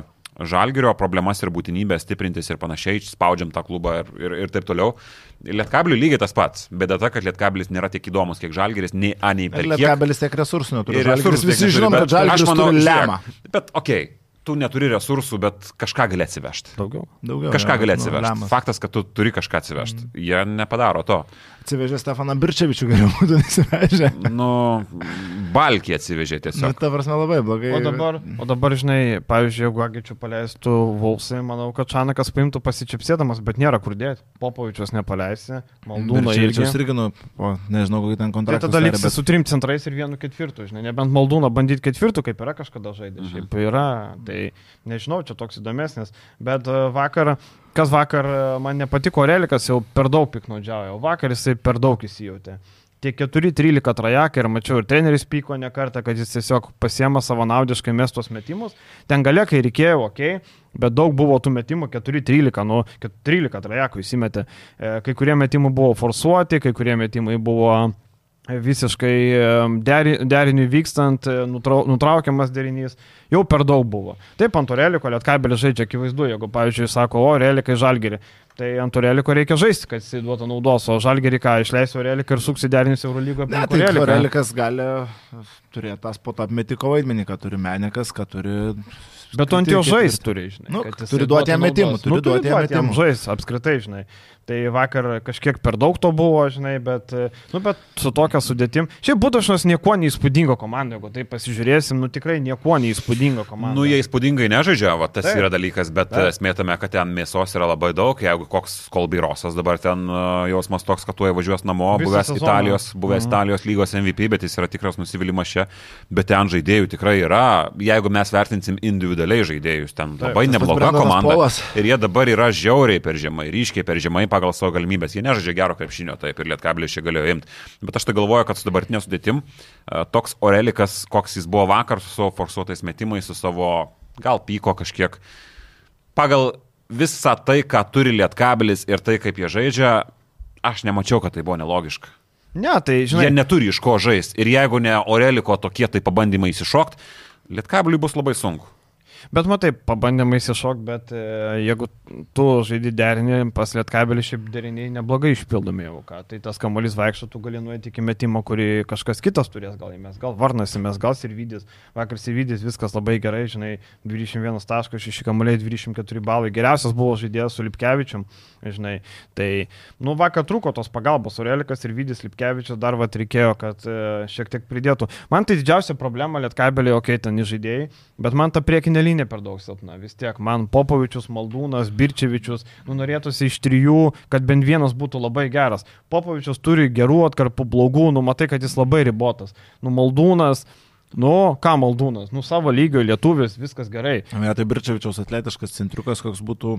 žalgerio problemas ir būtinybę stiprintis ir panašiai, spaudžiam tą klubą ir, ir, ir taip toliau. Lietkabelių lygiai tas pats, bėda ta, kad lietkabelis nėra tiek įdomus, kiek žalgeris, nei A, nei kiek. lietkabelis tiek resursų neturi. Resursų visi žinom, bet kad žalgeris manau, turi lemą. Bet okei, okay, tu neturi resursų, bet kažką gali atsivežti. Daugiau. Daugiau, Kažką gali nu, atsivežti. lemas. Faktas, kad tu turi kažką atsivežti. Jie nepadaro to. Atsivežė Stefaną Birčevičių, geriau būtų nesivežę. Nu, balkį atsivežė Nu, tiesiog. ta prasme labai blogai. O dabar, o dabar, žinai, pavyzdžiui, jeigu Agičių paleistų Volsai, manau, kad Čanakas paimtų pasičiapsėdamas, bet nėra kur dėti. Popovičius nepaleisi, Maldūno irgi. Birčevičius irgi, nu, o, nežinau, kokį ten Tai kontraktą. tada sudarė, liksi bet- su trim centrais ir vienu ketvirtu, žinai, nebent Maldūną bandyti ketvirtų, kaip yra kažkada žaidė. Mhm. Šiaip yra, tai nežinau, čia toks įdomesnis. Bet e, vakar, kas vakar e, man nepatiko, Relikas jau per daug piknaudžiavo, vakar jisai per daug įsijutė. tie 4-13 trajekai ir mačiau ir treneris pyko ne kartą, kad jis tiesiog pasiema savanaudiškai mestos metimus. Ten gale, kai reikėjo, okei, okay, bet daug buvo tų metimų, 4-13, nu, 13 trajakų įsimetė. E, kai kurie metimai buvo forsuoti, kai kurie metimai buvo visiškai deriniui vykstant, e, nutraukiamas derinys, jau per daug buvo. Taip, ant Oreliko Lietkabelis žaidžia akivaizdu, jeigu, pavyzdžiui, sako, o Orelikai žalgeri, tai ant Oreliko reikia žaisti, kad jis duotų naudos, o žalgerį ką, išleis Oreliką ir suksi derinis Eurolygo apie Oreliką. Tai Orelikas gali turėti tą spot apmetiko vaidmenį, kad turi Menikas, kad turi Bet tu ant jo žais turi, žinai. Nu, turi duoti jam metimų, turi nu, duoti jam metimų. žais, apskritai, žinai. Tai vakar kažkiek per daug to buvo, žinai, bet, nu, bet su tokia sudėtim. Šiaip Budašnas nieko neįspūdingo komanda, jeigu tai pasižiūrėsim, nu tikrai nieko neįspūdingo komanda. Nu, jie įspūdingai nežaidžia, va, tas Taip. yra dalykas, bet Taip. smėtame, kad ten mėsos yra labai daug, jeigu koks Kolbyrosas dabar ten uh, jausmas toks, kad tuoj važiuos namo, Visą buvęs sezoną. Italijos, buvęs mhm. Italijos lygos MVP, bet jis yra tikras nusivylimas čia, bet ten žaidėjų tikrai yra, jeigu mes vertinsim individualiai žaidėjus, ten labai nebloga komanda. Polas. Ir jie dabar yra žiauriai per žemai, ryškiai per žemai pagal savo galimybės. Jie nežaidžia gero krepšinio, taip ir Lietkabilis čia galėjo imti. Bet aš tai galvoju, kad su dabartinė sudėtim e, toks Orelikas, koks jis buvo vakar su savo forsuotais metimais, su savo gal pyko kažkiek. Pagal visą tai, ką turi Lietkabilis ir tai, kaip jie žaidžia, aš nemačiau, kad tai buvo nelogiška. Ne, tai žinai. Jie neturi iš ko žaisti. Ir jeigu ne Oreliko tokie tai pabandymai įsišokti, Lietkabiliui bus labai sunku. Bet matai, pabandėme įsišok, bet e, jeigu tu žaidži derinį, pas lietkabelį šiaip deriniai neblogai išpildomi jau, ką. Tai tas kamuolys vaikšto, tu gali nuėti iki metimo, kurį kažkas kitas turės gal įmės, gal Varnas įmės, gal Sirvidis. Vakar Sirvidis viskas labai gerai, žinai, 21 taškas, 6 kamuoliai, 24 balai. Geriausias buvo žaidėjas su Lipkevičium, žinai. Tai, nu, vakar trūko tos pagalbos, Urelikas ir Vidis Lipkevičius dar va reikėjo, kad e, šiek tiek pridėtų. Man tai didžiausia problema lietkabelį, okei, okay, ten žaidėjai, bet man ta priekinė linija linija per daug silpna. Vis tiek man Popovičius, Maldūnas, Birčevičius, nu norėtųsi iš trijų, kad bent vienas būtų labai geras. Popovičius turi gerų atkarpų, blogų, nu matai, kad jis labai ribotas. Nu Maldūnas, Nu, ką Maldūnas, nu savo lygio lietuvis, viskas gerai. Ja, tai Birčiavičiaus atletiškas centriukas, koks būtų.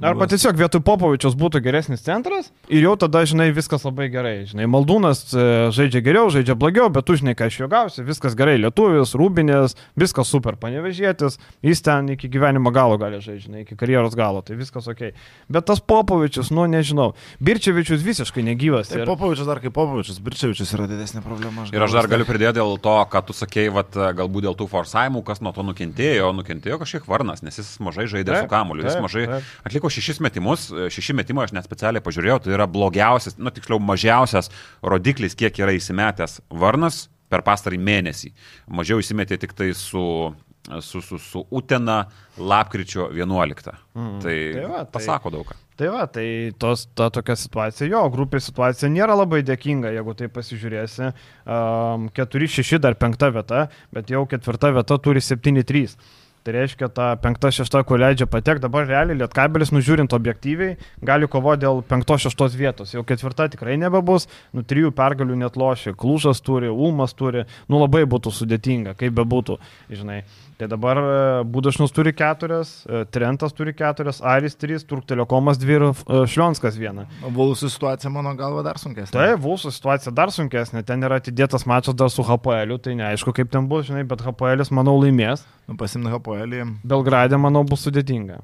Arba tiesiog vietoj Popovičiaus būtų geresnis centras ir jau tada, žinai, viskas labai gerai. Žinai, Maldūnas e, žaidžia geriau, žaidžia blogiau, bet tu žinai, ką iš jo gausi, viskas gerai. Lietuvis, Rūbinės, viskas super, panevežėtis, jis ten iki gyvenimo galo gali žaisti, žinai, iki karjeros galo, tai viskas ok. Bet tas Popovičius, nu nežinau, Birčiavičius visiškai negyvas. Tai ir... Popovičius dar kaip Popovičius, Birčiavičius yra didesnė problema. Aš ir aš dar galiu pridėti dėl to, ką tu sakėjai, vat, galbūt dėl tų forsavimų, kas nuo to nukentėjo, nukentėjo kažkiek Varnas, nes jis mažai žaidė taip, su kamuoliu, jis mažai taip. Atliko šešis metimus, šeši metimai aš net specialiai pažiūrėjau, tai yra blogiausias, nu tiksliau mažiausias rodiklis, kiek yra įsimetęs Varnas per pastarį mėnesį. Mažiau įsimetė tik tai su su, su, su Utena lapkričio 11. Mm. Tai, tai va, tai, pasako daug ką. Tai va, tai tos, ta tokia situacija, jo, grupės situacija nėra labai dėkinga, jeigu tai pasižiūrėsi. Um, 4-6 dar penkta vieta, bet jau ketvirta vieta turi 7-3. Tai reiškia, ta penkta, šešta, kur leidžia patekti, dabar realiai Lietkabelis, nužiūrint objektyviai, gali kovoti dėl penktos, šeštos vietos. Jau ketvirta tikrai nebebus, nu trijų pergalių net lošia, Klužas turi, Ulmas turi, nu labai būtų sudėtinga, kaip bebūtų, žinai. Tai dabar e, Budašnus turi keturias, e, Trentas turi keturias, Aris trys, Turk Telekomas dvi ir e, Šlionskas vieną. Vulsų situacija mano galva dar sunkesnė. Taip, Vulsų situacija dar sunkesnė, ten yra atidėtas mačas dar su HPL, tai neaišku kaip ten bus, žinai, bet HPL manau laimės. Nu, pasimna HPL. Belgradė, manau, bus sudėtinga.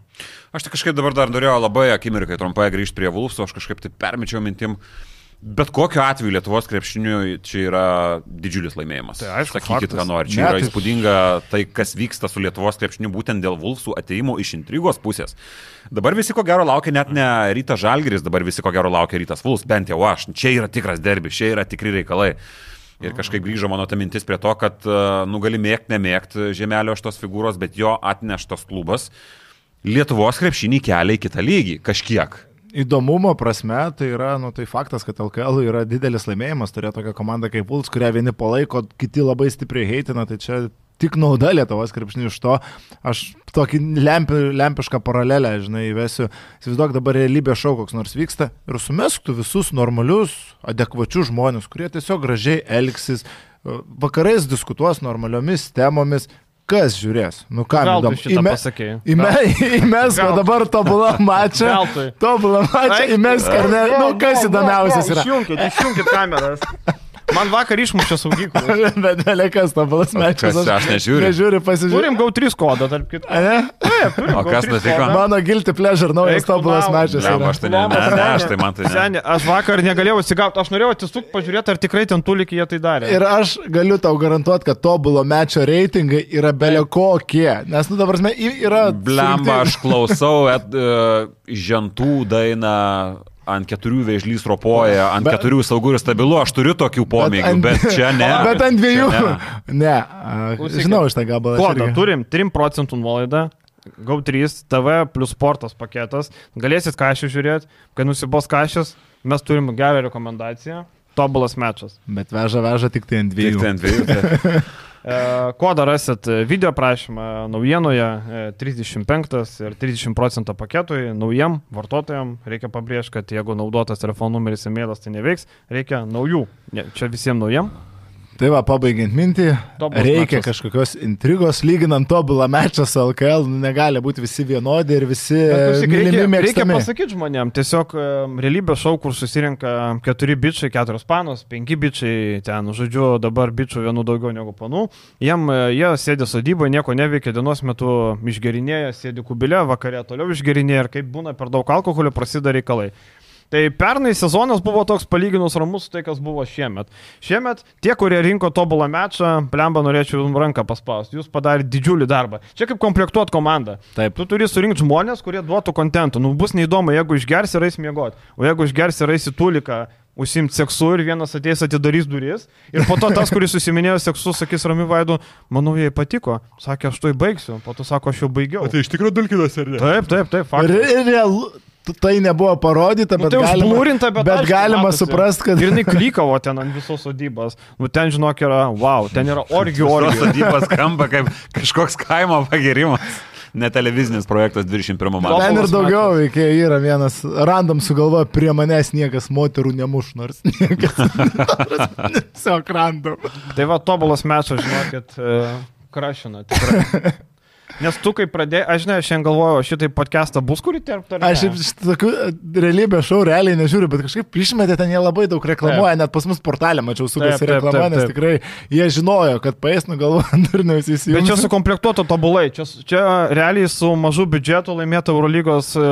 Aš tik kažkaip dabar dar norėjau labai akimirkai trumpai grįžti prie Vulsų, aš kažkaip tai permečiau mintim. Bet kokiu atveju Lietuvos krepšiniui čia yra didžiulis laimėjimas. Tai aišku, sakykit, ką nori. Čia Net yra įspūdinga tai, kas vyksta su Lietuvos krepšiniu būtent dėl Vulfsų ateimo iš intrigos pusės. Dabar visi ko gero laukia net ne Rytas Žalgeris, dabar visi ko gero laukia Rytas Vuls, bent jau aš. Čia yra tikras derbis, čia yra tikri reikalai. Ir kažkaip grįžo mano ta mintis prie to, kad nu gali mėgti, nemėgti žemelio šitos figūros, bet jo atneštas klubas Lietuvos krepšinį kelia į kitą lygį kažkiek įdomumo prasme, tai yra, nu, tai faktas, kad LKL yra didelis laimėjimas, turėjo tokią komandą kaip Vuls, kurią vieni palaiko, kiti labai stipriai heitina, tai čia tik nauda Lietuvos krepšinių iš to. Aš tokį lempi, lempišką paralelę, žinai, įvesiu. Įsivaizduok dabar realybės šau koks nors vyksta ir sumesktų visus normalius, adekvačius žmonės, kurie tiesiog gražiai elgsis, vakarais diskutuos normaliomis temomis, kas žiūrės? Nu ką, įdomu. Įme, įme, įmes, o dabar tobulą mačą. Tobulą mačą, įmes, ar ne? Nu, kas įdomiausias yra? Išjungkit, išjungkit kameras. Man vakar išmušė saugyklą. Bet nelekas tobulas mečas. Kas, aš nežiūriu. Nežiūriu, pasižiūriu. Turim gau 3 kodą, tarp kitų. Ne? Taip, turim O kas 3 nutiko? Mano guilty pleasure, naujas mečas. Blemba, yra. aš tai ne, ne, ne, aš tai man tai ne. Seniai, aš vakar negalėjau atsigauti, aš norėjau atsisukti, pažiūrėti, ar tikrai ten tulikį jie tai darė. Ir aš galiu tau garantuoti, kad tobulo mečio reitingai yra belio kokie. Nes, nu, dabar mes yra... Blemba, aš klausau et, uh, žentų dainą ant keturių vėžlys ropoja, ant Bet- keturių saugų ir stabilu, aš turiu tokių pomėgių, bet, bet čia ne. Bet ant dviejų. Ne, ne a, Klausykit. žinau iš tą gabalą. Kodą turim 3 procentų nuolaidą. GAU3, TV plus sportas paketas. Galėsit kažką žiūrėti, kai nusibos kažkas, mes turim gerą rekomendaciją. Tobulas mečas. Bet veža, veža tik tai ant Tik dviejų. tai ant dviejų. tai- Kodą rasit video prašymą naujienoje e, 35 ir 30 procentų paketui naujiem vartotojam. Reikia pabrėžti, kad jeigu naudotas telefonų numeris emailas, tai neveiks. Reikia naujų. Ne, čia visiems naujiem. Tai va, pabaigiant mintį, Tobulas reikia mečas. kažkokios intrigos, lyginant tobulą mečą su LKL, nu, negali būti visi vienodi ir visi mylimi, reikia, pasakyti žmonėm, tiesiog realybės šau, kur susirinka 4 bičiai, 4 panos, 5 bičiai, ten, žodžiu, dabar bičių vienų daugiau negu panų. Jiem, e, jie sėdi sodyboje, nieko neveikia, dienos metu išgerinėja, sėdi kubilė, vakare toliau išgerinėja ir kaip būna per daug alkoholio prasideda reikalai. Tai pernai sezonas buvo toks palyginus ramus su tai, kas buvo šiemet. Šiemet tie, kurie rinko tobulą mečą, plemba norėčiau jums ranką paspausti. Jūs padarėte didžiulį darbą. Čia kaip komplektuot komandą. Taip. Tu turi surinkti žmonės, kurie duotų kontentų. Nu, bus neįdomu, jeigu išgersi ir eis miegoti. O jeigu išgersi ir eis į tuliką, užsimti seksu ir vienas ateis atidarys duris. Ir po to tas, kuris susiminėjo seksu, sakys rami vaidu, manau, jai patiko. Sakė, aš to įbaigsiu. Po to sako, aš jau baigiau. iš tikrųjų dulkinas ar ne? Taip, taip, taip, Ir faktas. ir realu, tai nebuvo parodyta, Nu, bet tai galima, užblūrinta, bet, bet galima suprasti, kad... Ir jinai klykavo ten ant visos sodybos. Nu, ten, žinok, yra, wow, ten yra orgių, Oro orgių. sodybas skamba kaip kažkoks kaimo pagirimas. Ne televizinis projektas 21 Ten metų. ir Tobulas daugiau veikia yra vienas, random sugalvoja, prie manęs niekas moterų nemuš, nors niekas. Tiesiog random. Tai va, tobulas mečas, žinokit, e, krašina. Tikrai. Nes tu kai pradėjai, aš žinai, aš šiandien galvoju, šitai podcastą bus kurį terpti. Aš tokių e, realybės šou realiai nežiūriu, bet kažkaip išmetė ten jie labai daug reklamuoja, net pas mus portalė mačiau Taip, sukasi taip, reklama, taip, nes taip. tikrai jie žinojo, kad paės nugalvoja durniaus Bet čia įsijungti. sukomplektuota tobulai. Čia, čia realiai su mažu biudžetu laimėta Eurolygos, e,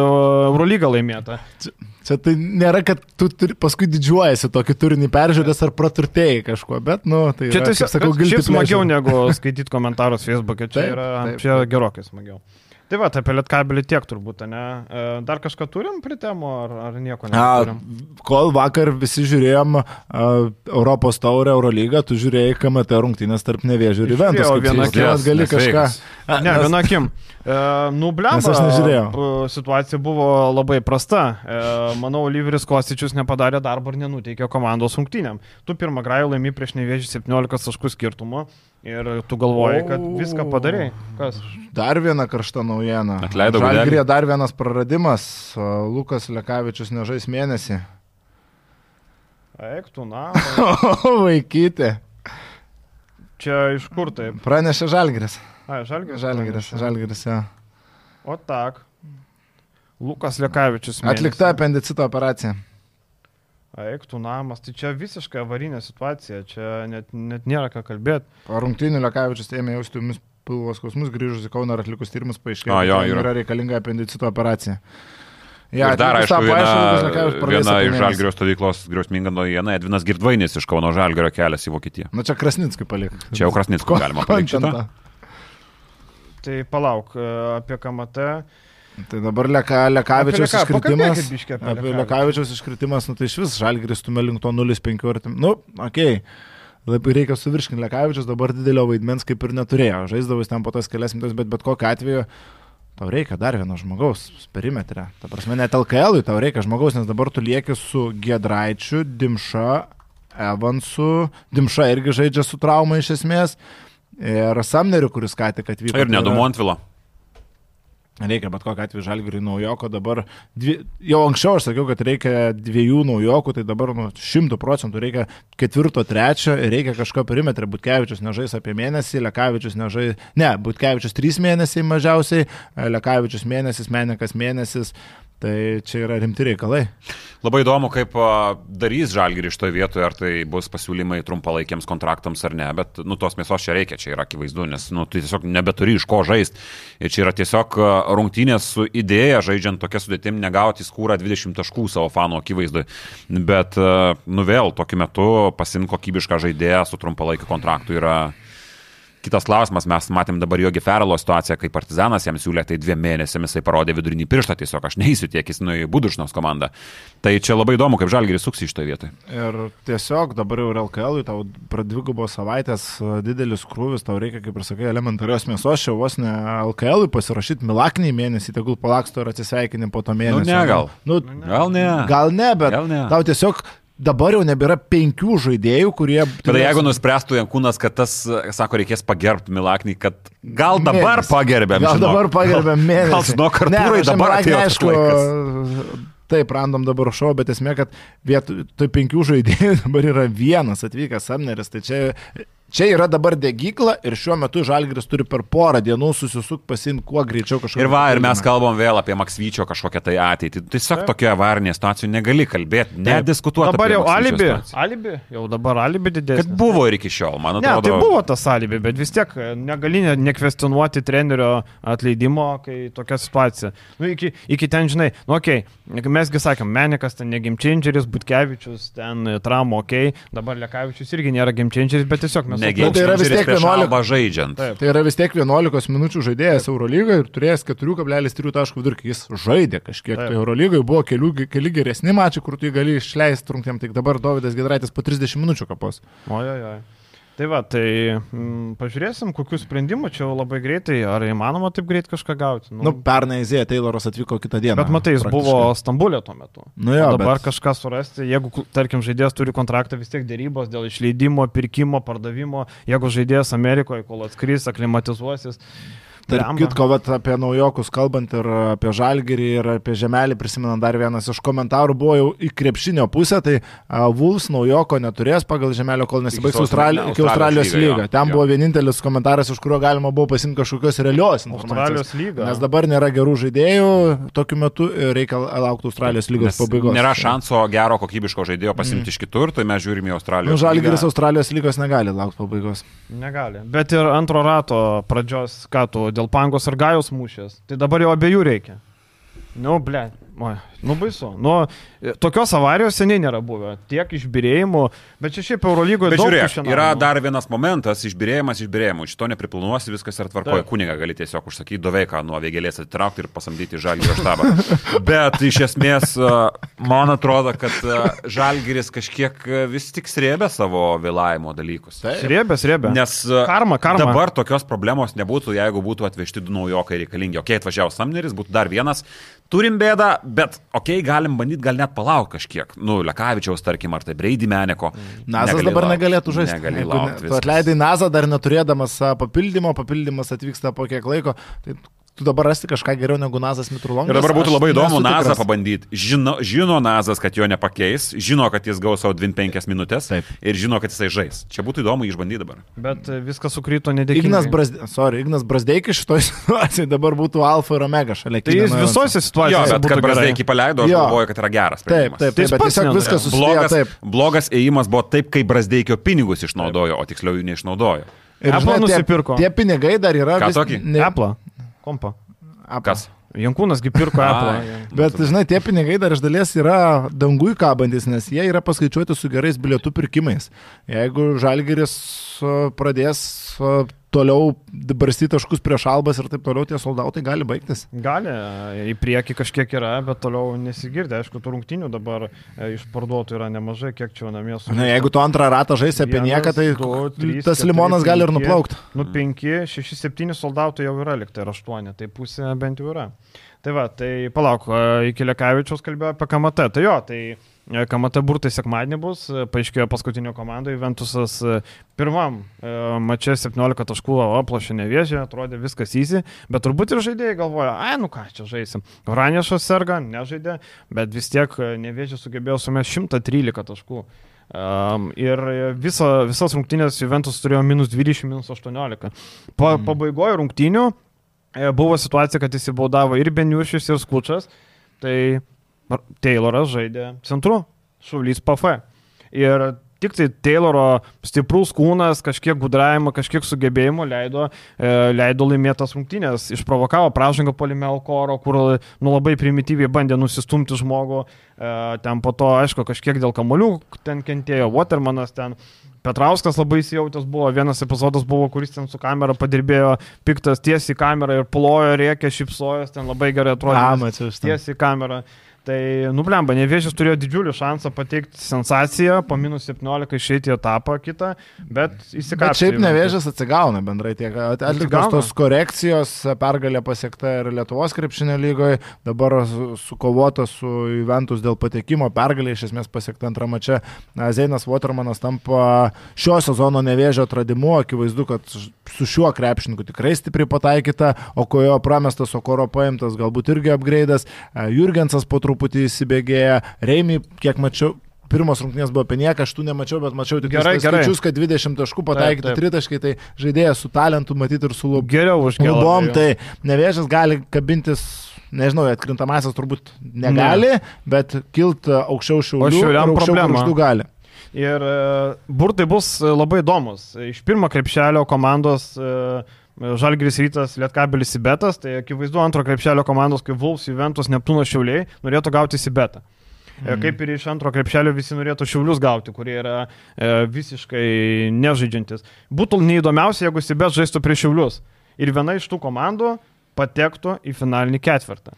Eurolyga laimėta. Čia tai nėra, kad tu turi, paskui didžiuojasi tokį turinį peržiūrės ar praturtėjai kažkuo, bet, nu, tai Čia yra, tiesiog, kaip sakau, guilty šiaip smagiau negu skaityti komentarus Facebook'e. Čia Taip, yra taip, čia taip. gerokai smagiau. Tai va, tai apie lietkabelį tiek turbūt, ne? E, Dar kažką turim prie temų, ar, ar nieko A, neturim? kol vakar visi žiūrėjom a, Europos taurę, Eurolygą, tu žiūrėjai KMT rungtynės tarp nevėžių ir čia kiekvienas akis, gali kažką. nesveikas. Ne, nes- viena akim. E, nu, blem, aš nežiūrėjau. situacija buvo labai prasta. E, manau, Oliveris Kostičius nepadarė darbo ir nenuteikė komandos rungtynėm. Tu pirmą grajų laimi prieš nevėžį 17 taškų skirtumu ir tu galvoji, kad viską padarėjai. Kas? Dar viena karšta naujiena. Atleido Gudelį. dar vienas praradimas. Lukas Lekavičius nežais mėnesį. Eik tu, na. O, vaikyti. Čia iš kur taip? Pranešė Žalgiris. Ai, Žalgiris. Žalgiris, Žalgiris, jo. O tak. Lukas Lekavičius. Atlikta apendicito operacija. Eik tu namas, tai čia visiškai avarinė situacija, čia net, net nėra ką kalbėti. Po rungtynių Lekavičius ėmė jausti jumis pilvo skausmus, grįžus į Kauną ir atlikus tyrimus paaiškėjo, A, kad yra. reikalinga apendicito operacija. Ja, ir dar, aišku, viena, viena iš mėnesį. Žalgirio stovyklos griausminga naujiena. Edvinas Girdvainis iš Kauno Žalgirio kelias į Vokietiją. Nu čia Krasnickai palik. Čia jau Krasnickui galima palikti. Tai palauk, e, apie KMT. Tai dabar leka, Lekavičiaus Leka- iškritimas. apie Apie. Lekavičiaus iškritimas, nu tai iš vis Žalgiris stumė link to 0,5 artim. Nu, okei. Okay. Labai reikia suvirškinti Lekavičius, dabar didelio vaidmens kaip ir neturėjo. Žaisdavo jis ten po tas kelias minutės, bet bet kokiu atveju tau reikia dar vieno žmogaus perimetre. Ta prasme, net LKL tau reikia žmogaus, nes dabar tu lieki su Gedraičiu, Dimša, Evansu. Dimša irgi žaidžia su trauma iš esmės. Ir Samneriu, kuris ką tik atvyko. Ir Tai yra- nedu Montvilo. Reikia bet kokiu atveju žalgiriui naujoko, dabar dvi, jau anksčiau aš sakiau, kad reikia dviejų naujokų, tai dabar nu, šimtų procentų reikia ketvirto, trečio ir reikia kažko perimetrą. Butkevičius nežais apie mėnesį, Lekavičius nežais, ne, Butkevičius trys mėnesiai mažiausiai, Lekavičius mėnesis, Menikas mėnesis. Tai čia yra rimti reikalai. Labai įdomu, kaip darys žalgirį iš toje vietoje, ar tai bus pasiūlymai trumpalaikiams kontraktams ar ne, bet, nu, tos mėsos čia reikia, čia yra akivaizdu, nes, nu, tu tiesiog nebeturi iš ko žaisti. Ir čia yra tiesiog rungtynės su idėja, žaidžiant tokia sudėtim, negauti skūrą 20 taškų savo fanų akivaizdui. Bet, nu, vėl, tokiu metu pasimti kokybišką žaidėją su trumpalaikiu kontraktu yra Kitas klausimas, mes matėm dabar Jogi Feralo situaciją, kai Partizanas jam siūlė, tai dviem mėnesiams jisai parodė vidurinį pirštą, tiesiog aš neįsiu tiek, jis nuėjo į Budušnos komandą. Tai čia labai įdomu, kaip Žalgiris suks iš toje vietoje. Ir tiesiog dabar jau ir LKL, tau pradvigubos savaitės a, didelis krūvis, tau reikia, kaip ir sakai, elementarios mėsos, čia vos ne LKL pasirašyti milaknį mėnesį, tegul palaksto ir atsisveikinim po to mėnesio. Nu, ne, gal. Nu, Gal ne. gal ne, bet Gal ne. tau tiesiog dabar jau nebėra penkių žaidėjų, kurie... Tada jeigu nuspręstų Jankūnas, kad tas, sako, reikės pagerbti Milaknį, kad gal dabar Mėnesį. pagerbėm. Gal žinok. dabar pagerbėm mėnesį. Gal žinok, Ne, Artūrai, aš dabar atėjo aišku. Taip, random dabar šau, bet esmė, kad vietoj penkių žaidėjų dabar yra vienas atvykęs Samneris. Tai čia, čia yra dabar degykla ir šiuo metu Žalgris turi per porą dienų susisuk pasimti kuo greičiau kažkokį. Ir va, ir mes kalbam vėl apie Maksvyčio kažkokią tai ateitį. Tiesiog tokia avarinė situacija negali kalbėti, nediskutuoti. Dabar jau alibi. situaciją. Alibi, jau dabar alibi didesnis. Kad buvo ir iki šiol, man Ne, atrodo. tai buvo tas alibi, bet vis tiek negali ne- nekvestionuoti trenerio atleidimo, kai tokia situacija. Nu, iki, iki ten, žinai, nu, okei, okay, mesgi sakėm, Menikas ten ne Gimčingeris, Butkevičius, ten Tramo, okei, okay, dabar Lekavičius irgi nėra Gimčingeris, bet tiesiog mes... Negi, Bet tai yra vis tiek 11 11 žaidžiant. Taip. Tai yra vis tiek 11 minučių žaidėjas Eurolygoje ir turėjęs 4,3 taškų vidurkį. Jis žaidė kažkiek. Tai Eurolygoje buvo kelių, keli geresni mačiai, kur tu jį gali išleisti trunktėm. Tik dabar Davidas Gedraitis po 30 minučių kapos. Ojojoj. Tai va, tai mm, pažiūrėsim, kokius sprendimų čia labai greitai, ar įmanoma taip greit kažką gauti. Nu, pernai Zėja Tayloras atvyko kitą dieną. Bet matai, jis buvo Stambulė tuo metu. Nu jo, o dabar bet... kažką surasti, jeigu, tarkim, žaidėjas turi kontraktą, vis tiek dėrybos dėl išleidimo, pirkimo, pardavimo, jeigu žaidėjas Amerikoje, kol atskris, aklimatizuosis. Tarp kitko, vat, apie naujokus kalbant ir apie žalgerį ir apie žemelį, prisimenant dar vienas iš komentarų buvo jau į krepšinio pusę, tai uh, Vuls naujoko neturės pagal žemelio, kol nesibaigs Australi Australijos Australijos lyga, jo. lyga. Ten Jo. buvo vienintelis komentaras, už kurio galima buvo pasimti kažkokios realios informacijos. Australijos lyga. Nes dabar nėra gerų žaidėjų tokiu metu ir reikia laukti Australijos lygos Nes pabaigos. Nėra šanso gero kokybiško žaidėjo pasimti mm. iš kitur, tai mes žiūrime į Australijos. Nu, Žalgiris lygą. Australijos lygos negali laukti pabaigos. Negali. Bet ir antro rato pradžios, ką tu, dėl pangos ar gajos mūšės. Tai dabar jau abiejų reikia. Nu, ble, oi, nu baisu. Nu, e, tokios avarijos seniai nėra buvę. Tiek išbirėjimų, bet čia šiaip Eurolygoje Bet daug žiūrėk, šiandien. yra dar vienas momentas, išbirėjimas, išbirėjimas, iš to nepriplanuosi, viskas yra tvarkoje, Taip. kuniga gali tiesiog užsakyti doveiką nuo vėgelės atitraukti ir pasamdyti žalgyrio štabą. Bet iš esmės, a, man atrodo, kad a, žalgyris kažkiek vis tik srėbė savo vėlavimo dalykus. Srėbė, srėbė. Nes Karma, karma. dabar tokios problemos nebūtų, jeigu būtų atvežti du naujokai reikalingi. Ok, atvažiavo Samneris, būtų dar vienas. Turim bėdą, bet ok, galim bandyti gal net palaukti kažkiek. Nu, Lekavičiaus, tarkim, ar tai Breidį Meneko. Nazas Negali dabar laukt. negalėtų žaisti. Negali laukti. Tu atleidai Nazą dar neturėdamas papildymo, papildymas atvyksta po kiek laiko. Tai tu dabar rasti kažką geriau negu Nazas Mitrulongas. Ir dabar būtų labai įdomu Nazą pabandyti. Žino, žino Nazas, kad jo nepakeis, žino, kad jis gaus savo 25 minutės Taip. ir žino, kad jisai žais. Čia būtų įdomu išbandyti dabar. Bet e, viskas sukryto nedėkingai. Ignas, Brazde... Sorry, Ignas Brasdeikis šitoje situacijoje dabar būtų alfa ir omega šalia Tai jis visose Jo, situacijose. bet būtų kad gerai. Brasdeikį paleido, aš Jo. galvoju, kad yra geras. Taip, taip, Tai taip, bet pats tiesiog viskas susiję. Blogas, Taip. blogas ėjimas buvo taip, kaip Brasdeikio pinigus išnaudojo, o tiksliau jų neišnaudojo. Ir Apple žinai, tie, nusipirko. tie pinigai dar yra. Ką vis- tokį? ne- Apple. Kompa. Apple. Kas? Jankūnasgi pirko Apple. Bet, žinai, tie pinigai dar iš dalies yra dangui kabantis, nes jie yra paskaičiuoti su gerais bilietų pirkimais. Jeigu Žalgeris pradės toliau barstyti taškus prieš albas ir taip toliau, tie soldautai gali baigtis. Gali, į priekį kažkiek yra, bet toliau nesigirdė. Aišku, tų rungtinių dabar e, išparduotų yra nemažai, kiek čia namie su... Na, jeigu tu antrą ratą žaisi apie nieką, tai du, trys, tas keturi, limonas gali ir penki. nuplaukti. Nu, 5, 6, 7 soldautų jau yra liktai ir 8, tai pusė bent jau yra. Tai va, tai palauk, e, iki Lekavičiaus kalbėjo apie KMT. Tai jo, tai e, KMT burtai sekmadienį bus, e, paaiškėjo paskutinio komando, Juventusas e, pirmam mače 17 taškų aplošė nevėžė, atrodė viskas įsi, bet turbūt ir žaidėjai galvoja, ai nu ką čia žaisim. Ranešas serga, nežaidė, bet vis tiek nevėžė sugebėjo sumesti 113 taškų. Um, ir viso, visas rungtynės Juventus turėjo minus 20, minus 18. Pa, mm. Pabaigoje rungtynių buvo situacija, kad įsibaudavo ir Beniušius, ir Skučas. tai Tayloras žaidė centru, Šaulys PF. Ir tik tai Tayloro stiprus kūnas, kažkiek gudravimo, kažkiek sugebėjimo leido, e, leido laimėtas rungtynės, išprovokavo pražangą polime Alkoro, kur nu, labai primityviai bandė nusistumti žmogų, e, ten po to, aišku, kažkiek dėl kamolių ten kentėjo, Watermanas ten. Petrauskas labai įsijautęs buvo, vienas epizodas buvo, kuris ten su kamera padirbėjo, piktas tiesiai į kamerą ir plojo, rėkė, šipsojęs, ten labai gerai atrodė. Tiesiai į kamerą. Tai, nublemba, Nevėžys turėjo didžiulį šansą pateikti sensaciją, po minus 17 išeiti etapą kitą, bet įsikapė. Bet šiaip Nevėžys atsigauna bendrai tiek. Atliktos tos korekcijos, pergalė pasiekta ir Lietuvos krepšinio lygoje, dabar sukovota su Juventus dėl patekimo, pergalė iš esmės pasiekta antrame čia. Zeinas Watermanas tampa šio sezono Nevėžio atradimu, akivaizdu, kad su šiuo krepšininku tikrai stipriai pataikyta, o ko jo pramestas, o koro paimtas, galbūt irgi upgrade'as. Jurgensas po truputį įsibėgėja, Reimi, kiek mačiau, pirmos rungtynės buvo apie nieką, aš tų nemačiau, bet mačiau tik gerai, gerai. skaičius, kad 20 taškų pataikyti, tritaškai, tai žaidėjas su talentu matyti ir su lubom. Geriau už lubom, tai nevėžas gali kabintis nežinau, atkrintamasias turbūt negali, ne. bet kilt aukščiau šiaulių. O šiauliam problema. gali. Ir uh, burtai bus labai įdomus. Iš pirmo krepšelio komandos uh, Žalgris rytas, Lietkabelis Sibetas, tai akivaizdu antro krepšelio komandos kaip Vulfs, Juventus, Neptūnas Šiauliai norėtų gauti Sibetą. Mm. Kaip ir iš antro krepšelio visi norėtų šiaulius gauti, kurie yra e, visiškai nežaidžiantis. Būtų neįdomiausia, jeigu Sibet žaistų prieš šiaulius. Ir viena iš tų komandų patektų į finalinį ketvirtą.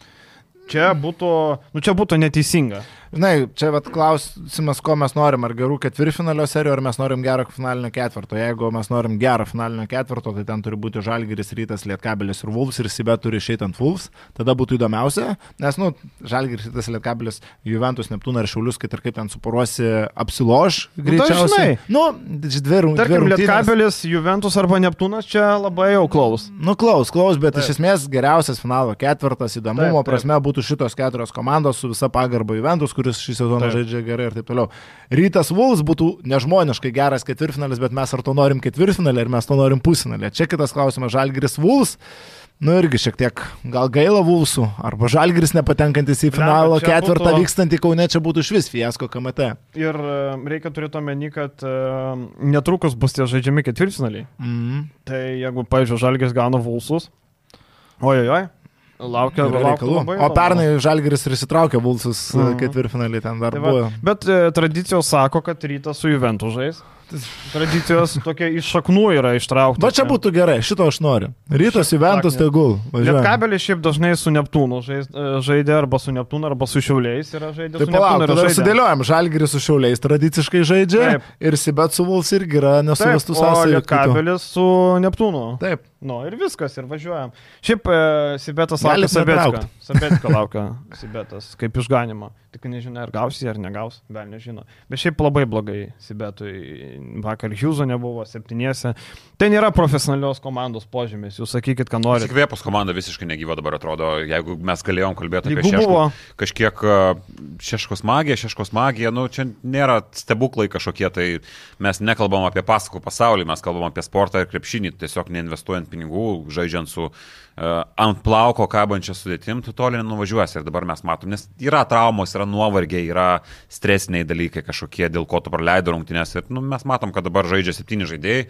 Čia būtų, nu, čia būtų neteisinga. Žinai, čia vat klausimas, ko mes norim, ar gerų ketvirtfinalio serijų, ar mes norim gero finalinio ketvirto. Jeigu mes norim gero finalinio ketvirto, tai ten turi būti Žalgiris, Rytas, Lietkabelis ir Vulfs ir Sibet turi išeiti ant Vulfs. Tada būtų įdomiausia, nes, nu, Žalgiris, Rytas, Lietkabelis, Juventus, Neptūna ir Šiaulius, kad ir kaip ten suporuosi, apsiloš greičiausiai. Nu, dvi rungtynės. Lietkabelis, Juventus arba Neptūnas čia labai jau klaus. Nu, klaus, klaus, bet taip. iš esmės geriausias finalo ketvirtas įdomumo taip, taip. prasme būtų šitos keturios komandos su visa pagarba Juventus, kuris šį sezoną Taip. žaidžia gerai ir taip toliau. Rytas Vuls būtų nežmoniškai geras ketvirtfinalis, bet mes ar to norim ketvirtfinalį, ar mes to norim pusfinalį. Čia kitas klausimas, Žalgris Vuls. Nu irgi šiek tiek gal gaila Vulsų, arba Žalgris nepatenkantis į finalo ne, ketvirtą būtų... vykstantį Kaune, čia būtų iš vis fiasko KMT. Ir e, reikia turėti omeny, kad uh, netrukus bus tie žaidžiami ketvirtfinaliai. Mm. Tai jeigu, pavyzdžiui, Žalgris gauna Vulsus, ojojoj, Laukia, laukia labai. O pernai Žalgeris ir įsitraukė Vulsus mm. ketvirtfinalį ten dar tai buvo. Va, bet e, tradicijos sako, kad rytas su Juventu žais. Tradicijos tokia iš šaknų yra ištraukta. Va čia būtų gerai, šito aš noriu. Rytas Juventus tegul. Lietkabelis šiaip dažnai su Neptūnu e, žaidė arba su Neptūnu, arba su Šiauliais yra žaidė. Tai palauk, tada sudėliojam, Žalgiris su Šiauliais tradiciškai žaidžia Taip. ir Sibet su Vuls irgi yra nesuvestų sąsajų. Lietkabelis su Neptūnu. Taip. Nu ir viskas, ir važiuojam. Šiaip e, Sibetas laukia Sabetką. Sabetką laukia Sibetas, kaip išganimo. Tik nežinia, ar gausi, ar negaus, be nežino. Bet šiaip labai blogai Sibetui. Vakar Hugheso nebuvo, septyniese. Tai nėra profesionalios komandos požymės, jūs sakykit, ką norite. Įkvėpus komanda visiškai negyva dabar atrodo, jeigu mes galėjom kalbėti apie šeško, kažkiek šeškos magiją, šeškos magiją, nu čia nėra stebuklai kažkokie, tai mes nekalbam apie pasakų pasaulį, mes kalbam apie sportą ir krepšinį, tiesiog neinvestuojant pinigų, žaidžiant su ant plauko kabančią sudėtim, tu toli nenuvažiuosi ir dabar mes matom, nes yra traumos, yra nuovargiai, yra stresiniai dalykai kažkokie, dėl ko tu praleidai rungtynės ir nu, mes matom, kad dabar žaidžia septyni žaidėjai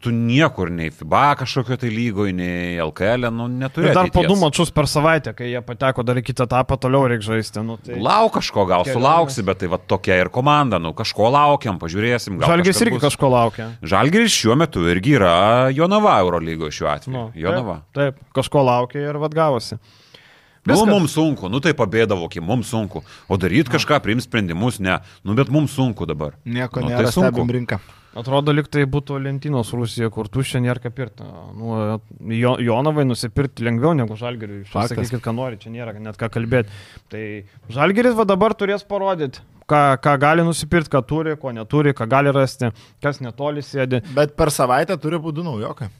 tu niekur nei FIBA kažkokio tai lygoje, nei LKL, e, nu neturi. Ir dar po du mačius per savaitę, kai jie pateko dar į kitą etapą, toliau reikia žaisti. Nu, tai... Lauk kažko, gal Keliamas. sulauksi, bet tai va tokia ir komanda, nu kažko laukiam, pažiūrėsim. Žalgiris irgi bus. kažko laukia. Žalgiris šiuo metu irgi yra Jonava Euro lygoje šiuo atveju. Nu, Jonava. Taip, taip, kažko laukia ir vad gavosi. Nu, Viskas. Nu, mums sunku, nu tai pabėdavo, kai mums sunku. O daryti kažką, priimti sprendimus, ne. Nu, bet mums sunku dabar. Nieko nu, nėra, tai sunku. rinka. Atrodo, lyg tai būtų lentynos Rusija, kur tuščia nėra ką pirkti. Nu, jo, Jonavai nusipirkti lengviau negu Žalgiriui. Sakykit, ką nori, čia nėra net ką kalbėti. Tai Žalgiris va dabar turės parodyti, ką, ką gali nusipirkti, ką turi, ko neturi, ką gali rasti, kas netoli sėdi. Bet per savaitę turi būti naujokai.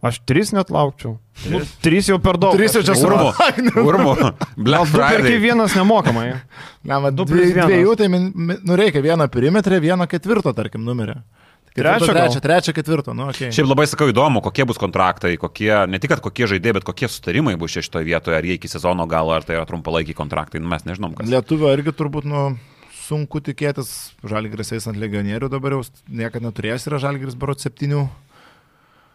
Aš tris net laukčiau. Tris, nu, trys jau per daug. Trys jau čia surmo. Urmo. Black Friday. vienas nemokamai. Ne, man du dviejų, tai nu reikia vieną perimetrę, vieną ketvirtą, tarkim, numerį. Trečio, Trečio trečio, ketvirto, nu, okay. Šiaip labai sakau įdomu, kokie bus kontraktai, kokie, ne tik, kad kokie žaidėjai, bet kokie sutarimai bus šitoje vietoje, ar jie iki sezono galo, ar tai yra trumpalaikiai kontraktai, nu, mes nežinom, kas. Lietuvio irgi turbūt, nu, sunku tikėtis, Žalgiris eis ant legionierių dabar jau niekada neturės, yra Žalgiris barot septynių,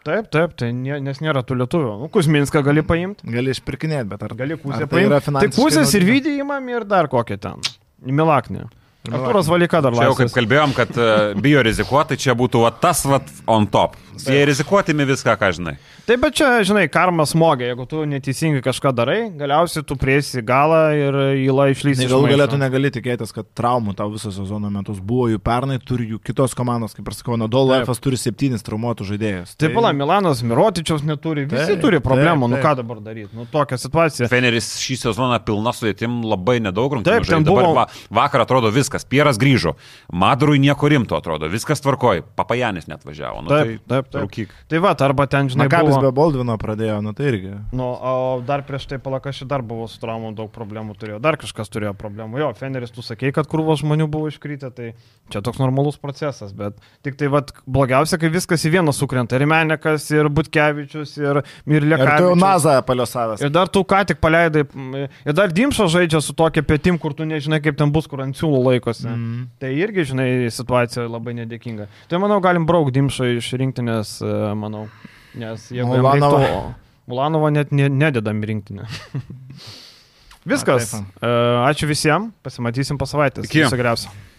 Taip, taip, tai nė, nes nėra tų lietuvių. Nu, Kuzminską gali paimti, gali išpirkinėti, bet ar gali Kuzę ar tai yra paimti. Tai finansiškai Kuzės ir? Vydį įmam ir dar kokią ten. Milaknį. Arturas Valika dar Čia jau kaip laisvas. kalbėjom, kad e, bijo rizikuoti, tai čia būtų va, tas va, on top. Jie rizikuotimi viską, ką žinai. Taip, bet čia, žinai, karma smogia. Jeigu tu neteisingai kažką darai, galiausiai tu prieisi galą ir įla išlys iš Gal maišo. galėtų negali tikėtis, kad traumų tau viso sezono metus buvo jų pernai, turi jų kitos komandos, kaip ir sakau, Nadol Taip. Laifas turi septynis traumuotų žaidėjus. Taip, pala, Milanas Mirotičiaus neturi, visi Taip, turi problemų, taip, nu taip. ką dabar daryti, nu tokia situacija. Feneris šį sezoną pilna sudėtim labai nedaug rungtynių. Taip, ten buvo- va, vakar atrodo viskas, Pieras grįžo, Madurui nieko rimto atrodo, viskas tvarkoj, Papajanis net važiavo. Nu, Taip, tai, taip, taip. Rūkyk. Tai va, arba ten, žinai, Makabis buvo... be Boldvino pradėjo, nu tai irgi. Nu, o dar prieš tai palakaši dar buvo su traumom daug problemų turėjo, dar kažkas turėjo problemų. Jo, Feneris, tu sakei, kad krūvos žmonių buvo iškritę, tai čia toks normalus procesas, bet tik tai vad blogiausia, kai viskas į vieną sukrenta. Ir Menekas, ir Butkevičius, ir Mirlė. Ir tu jau Nazą paliosavęs. Ir dar tu ką tik paleidai, ir dar Dimšo žaidžia su tokia pėtim, kur tu nežinai, kaip ten bus, kur ant siūlų laikosi. Mm. Tai irgi, žinai, situacija labai nedėkinga. Tai manau, galim brauk Dimšo iš rinktinės, e, manau. Nes jeigu jam Ulanovą. reiktų- Ulanovo net ne, nededam rinktinę. Viskas. E, Ačiū visiems, pasimatysim po savaitės. Iki. Viso geriausio.